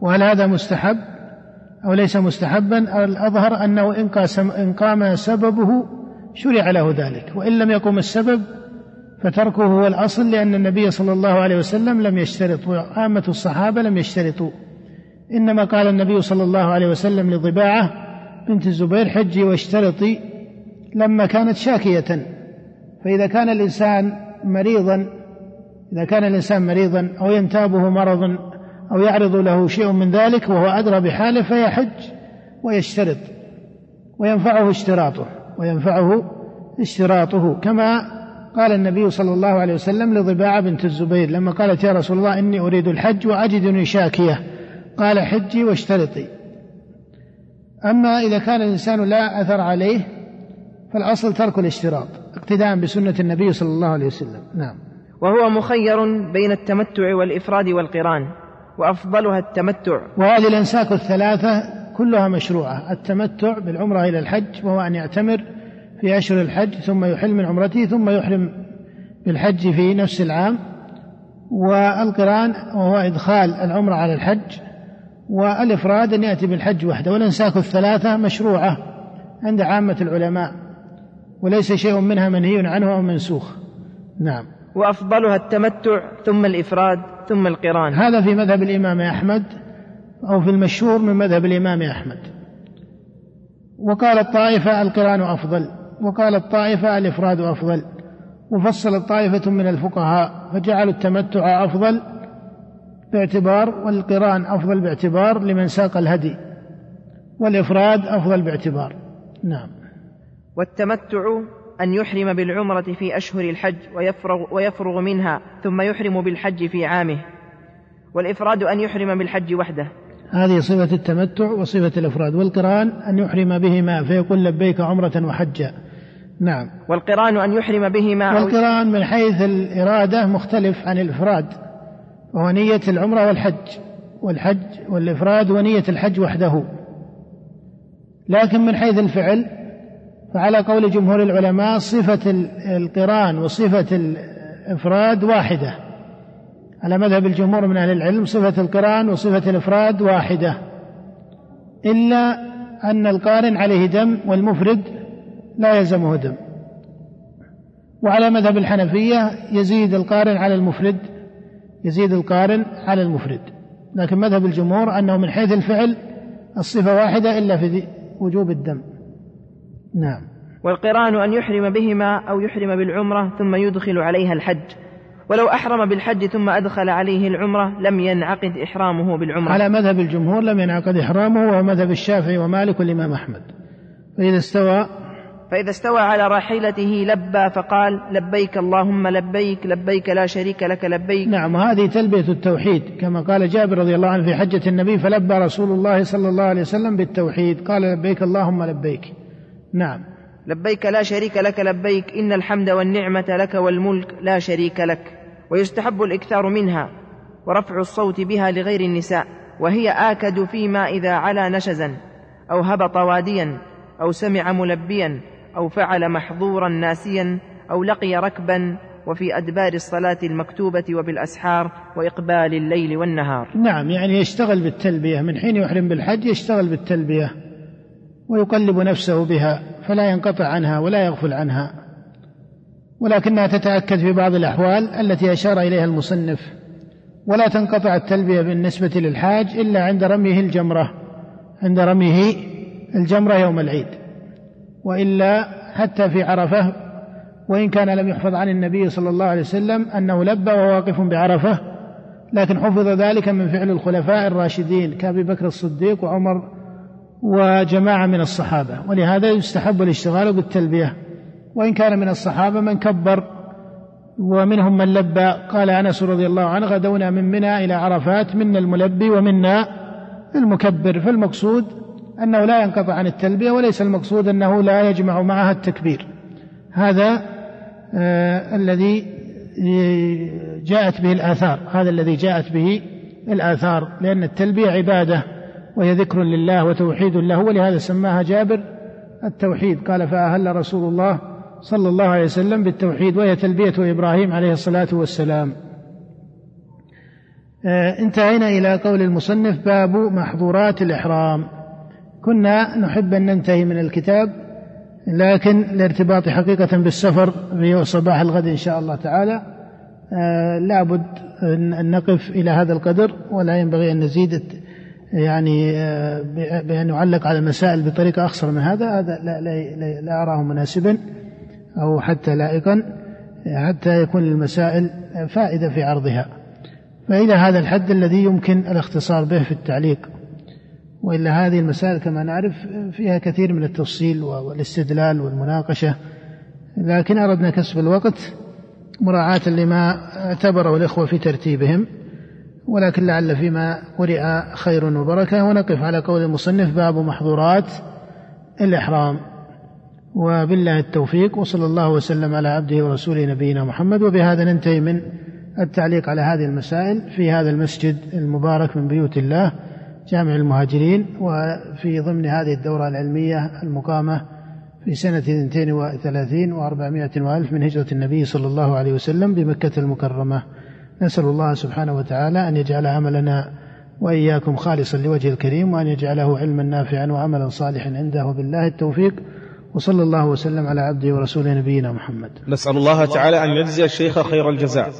وهل هذا مستحب؟ أو ليس مستحبا؟ الأظهر أنه إن قام سببه شرع له ذلك وإن لم يقم السبب فتركه هو الأصل لأن النبي صلى الله عليه وسلم لم يشترط وعامة الصحابة لم يشترطوا. إنما قال النبي صلى الله عليه وسلم لضباعة بنت الزبير حجي واشترطي لما كانت شاكية. فإذا كان الإنسان مريضا إذا كان الإنسان مريضا أو ينتابه مرض أو يعرض له شيء من ذلك وهو أدرى بحاله فيحج ويشترط وينفعه اشتراطه وينفعه اشتراطه. كما قال النبي صلى الله عليه وسلم لضباعة بنت الزبير لما قالت يا رسول الله إني أريد الحج وأجدني شاكية. قال حجي واشترطي. أما إذا كان الإنسان لا أثر عليه فالأصل ترك الاشتراط اقتداء بسنة النبي صلى الله عليه وسلم. نعم. وهو مخير بين التمتع والإفراد والقران وأفضلها التمتع. وهذه الأنساك الثلاثة كلها مشروعة التمتع بالعمرة إلى الحج وهو أن يعتمر في أشهر الحج ثم يحل من عمرته ثم يحرم بالحج في نفس العام. والقرآن وهو إدخال العمرة على الحج والإفراد أن يأتي بالحج وحده والأنساك الثلاثة مشروعة عند عامة العلماء وليس شيء منها منهي عنه أو منسوخ. نعم. وأفضلها التمتع ثم الإفراد ثم القران. هذا في مذهب الإمام أحمد أو في المشهور من مذهب الإمام أحمد. وقال الطائفة القرآن أفضل. وقال الطائفة الإفراد أفضل. وفصل طائفة من الفقهاء فجعلوا التمتع أفضل باعتبار والقران أفضل باعتبار لمن ساق الهدي والإفراد أفضل باعتبار. نعم. والتمتع أن يحرم بالعمرة في أشهر الحج ويفرغ, ويفرغ منها ثم يحرم بالحج في عامه. والإفراد أن يحرم بالحج وحده. هذه صفة التمتع وصفة الإفراد والقران أن يحرم بهما فيقول لبيك عمرة وحجا. نعم. والقرآن أن يحرم بهما والقرآن من حيث الإرادة مختلف عن الإفراد وهو نية العمرة والحج. والحج والإفراد ونية الحج وحده. لكن من حيث الفعل فعلى قول جمهور العلماء صفة القرآن وصفة الإفراد واحدة. على مذهب الجمهور من أهل العلم صفة القرآن وصفة الإفراد واحدة. إلا أن القارن عليه دم والمفرد لا يلزمه دم. وعلى مذهب الحنفية يزيد القارن على المفرد يزيد القارن على المفرد. لكن مذهب الجمهور أنه من حيث الفعل الصفة واحدة إلا في وجوب الدم. نعم. والقرآن أن يحرم بهما أو يحرم بالعمرة ثم يدخل عليها الحج. ولو أحرم بالحج ثم أدخل عليه العمرة لم ينعقد إحرامه بالعمرة. على مذهب الجمهور لم ينعقد إحرامه وهو مذهب الشافعي ومالك والإمام أحمد. فإذا استوى فإذا استوى على راحلته لبى فقال لبيك اللهم لبيك لبيك لا شريك لك لبيك. نعم وهذه تلبية التوحيد كما قال جابر رضي الله عنه في حجة النبي فلبى رسول الله صلى الله عليه وسلم بالتوحيد قال لبيك اللهم لبيك. نعم. لبيك لا شريك لك لبيك. إن الحمد والنعمة لك والملك لا شريك لك. ويستحب الإكثار منها ورفع الصوت بها لغير النساء. وهي آكد فيما إذا علا نشزا أو هبط واديا أو سمع ملبيا أو فعل محظورا ناسيا أو لقي ركبا وفي أدبار الصلاة المكتوبة وبالأسحار وإقبال الليل والنهار. نعم يعني يشتغل بالتلبية. من حين يحرم بالحج يشتغل بالتلبية ويقلب نفسه بها فلا ينقطع عنها ولا يغفل عنها. ولكنها تتأكد في بعض الأحوال التي أشار إليها المصنف. ولا تنقطع التلبية بالنسبة للحاج إلا عند رميه الجمرة عند رميه الجمرة يوم العيد. وإلا حتى في عرفة وإن كان لم يحفظ عن النبي صلى الله عليه وسلم أنه لبى وهو واقف بعرفة لكن حفظ ذلك من فعل الخلفاء الراشدين كأبي بكر الصديق وعمر وجماعة من الصحابة. ولهذا يستحب الاشتغال بالتلبية. وإن كان من الصحابة من كبر ومنهم من لبى قال أنس رضي الله عنه غدونا من منى إلى عرفات منا الملبي ومنا المكبر. فالمقصود أنه لا ينقطع عن التلبية وليس المقصود أنه لا يجمع معها التكبير. هذا آه الذي جاءت به الآثار. هذا الذي جاءت به الآثار لأن التلبية عبادة وهي ذكر لله وتوحيد له ولهذا سماها جابر التوحيد. قال فأهل رسول الله صلى الله عليه وسلم بالتوحيد وهي تلبية إبراهيم عليه الصلاة والسلام. آه، انتهينا إلى قول المصنف باب محظورات الإحرام. كنا نحب أن ننتهي من الكتاب لكن لارتباط حقيقة بالسفر في صباح الغد إن شاء الله تعالى آه، لابد أن نقف إلى هذا القدر ولا ينبغي أن نزيد يعني آه، بأن نعلق على المسائل بطريقة أخصر من هذا هذا لا, لا, لا أراه مناسبا أو حتى لائقا حتى يكون للمسائل فائدة في عرضها. فإلى هذا الحد الذي يمكن الاختصار به في التعليق. وإلا هذه المسائل كما نعرف فيها كثير من التفصيل والاستدلال والمناقشة. لكن أردنا كسب الوقت مراعاة لما اعتبره الإخوة في ترتيبهم. ولكن لعل فيما قرئ خير وبركة. ونقف على قول المصنف باب محظورات الإحرام. وبالله التوفيق وصلى الله وسلم على عبده ورسوله نبينا محمد. وبهذا ننتهي من التعليق على هذه المسائل في هذا المسجد المبارك من بيوت الله. جامع المهاجرين وفي ضمن هذه الدورة العلمية المقامة في سنة 32 و400 وألف من هجرة النبي صلى الله عليه وسلم بمكة المكرمة. نسأل الله سبحانه وتعالى أن يجعل عملنا وإياكم خالصا لوجه الكريم وأن يجعله علما نافعا وعملا صالحا عنده. بالله التوفيق وصلى الله وسلم على عبده ورسوله نبينا محمد. نسأل الله تعالى أن يجزي الشيخ خير الجزاء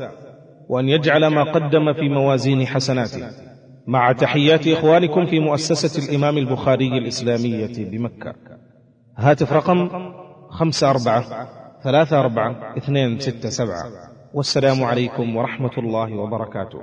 وأن يجعل ما قدم في موازين حسناته. مع تحيات إخوانكم في مؤسسة الإمام البخاري الإسلامية بمكة. هاتف رقم خمسة أربعة ثلاثة أربعة اثنين ستة سبعة. والسلام عليكم ورحمة الله وبركاته.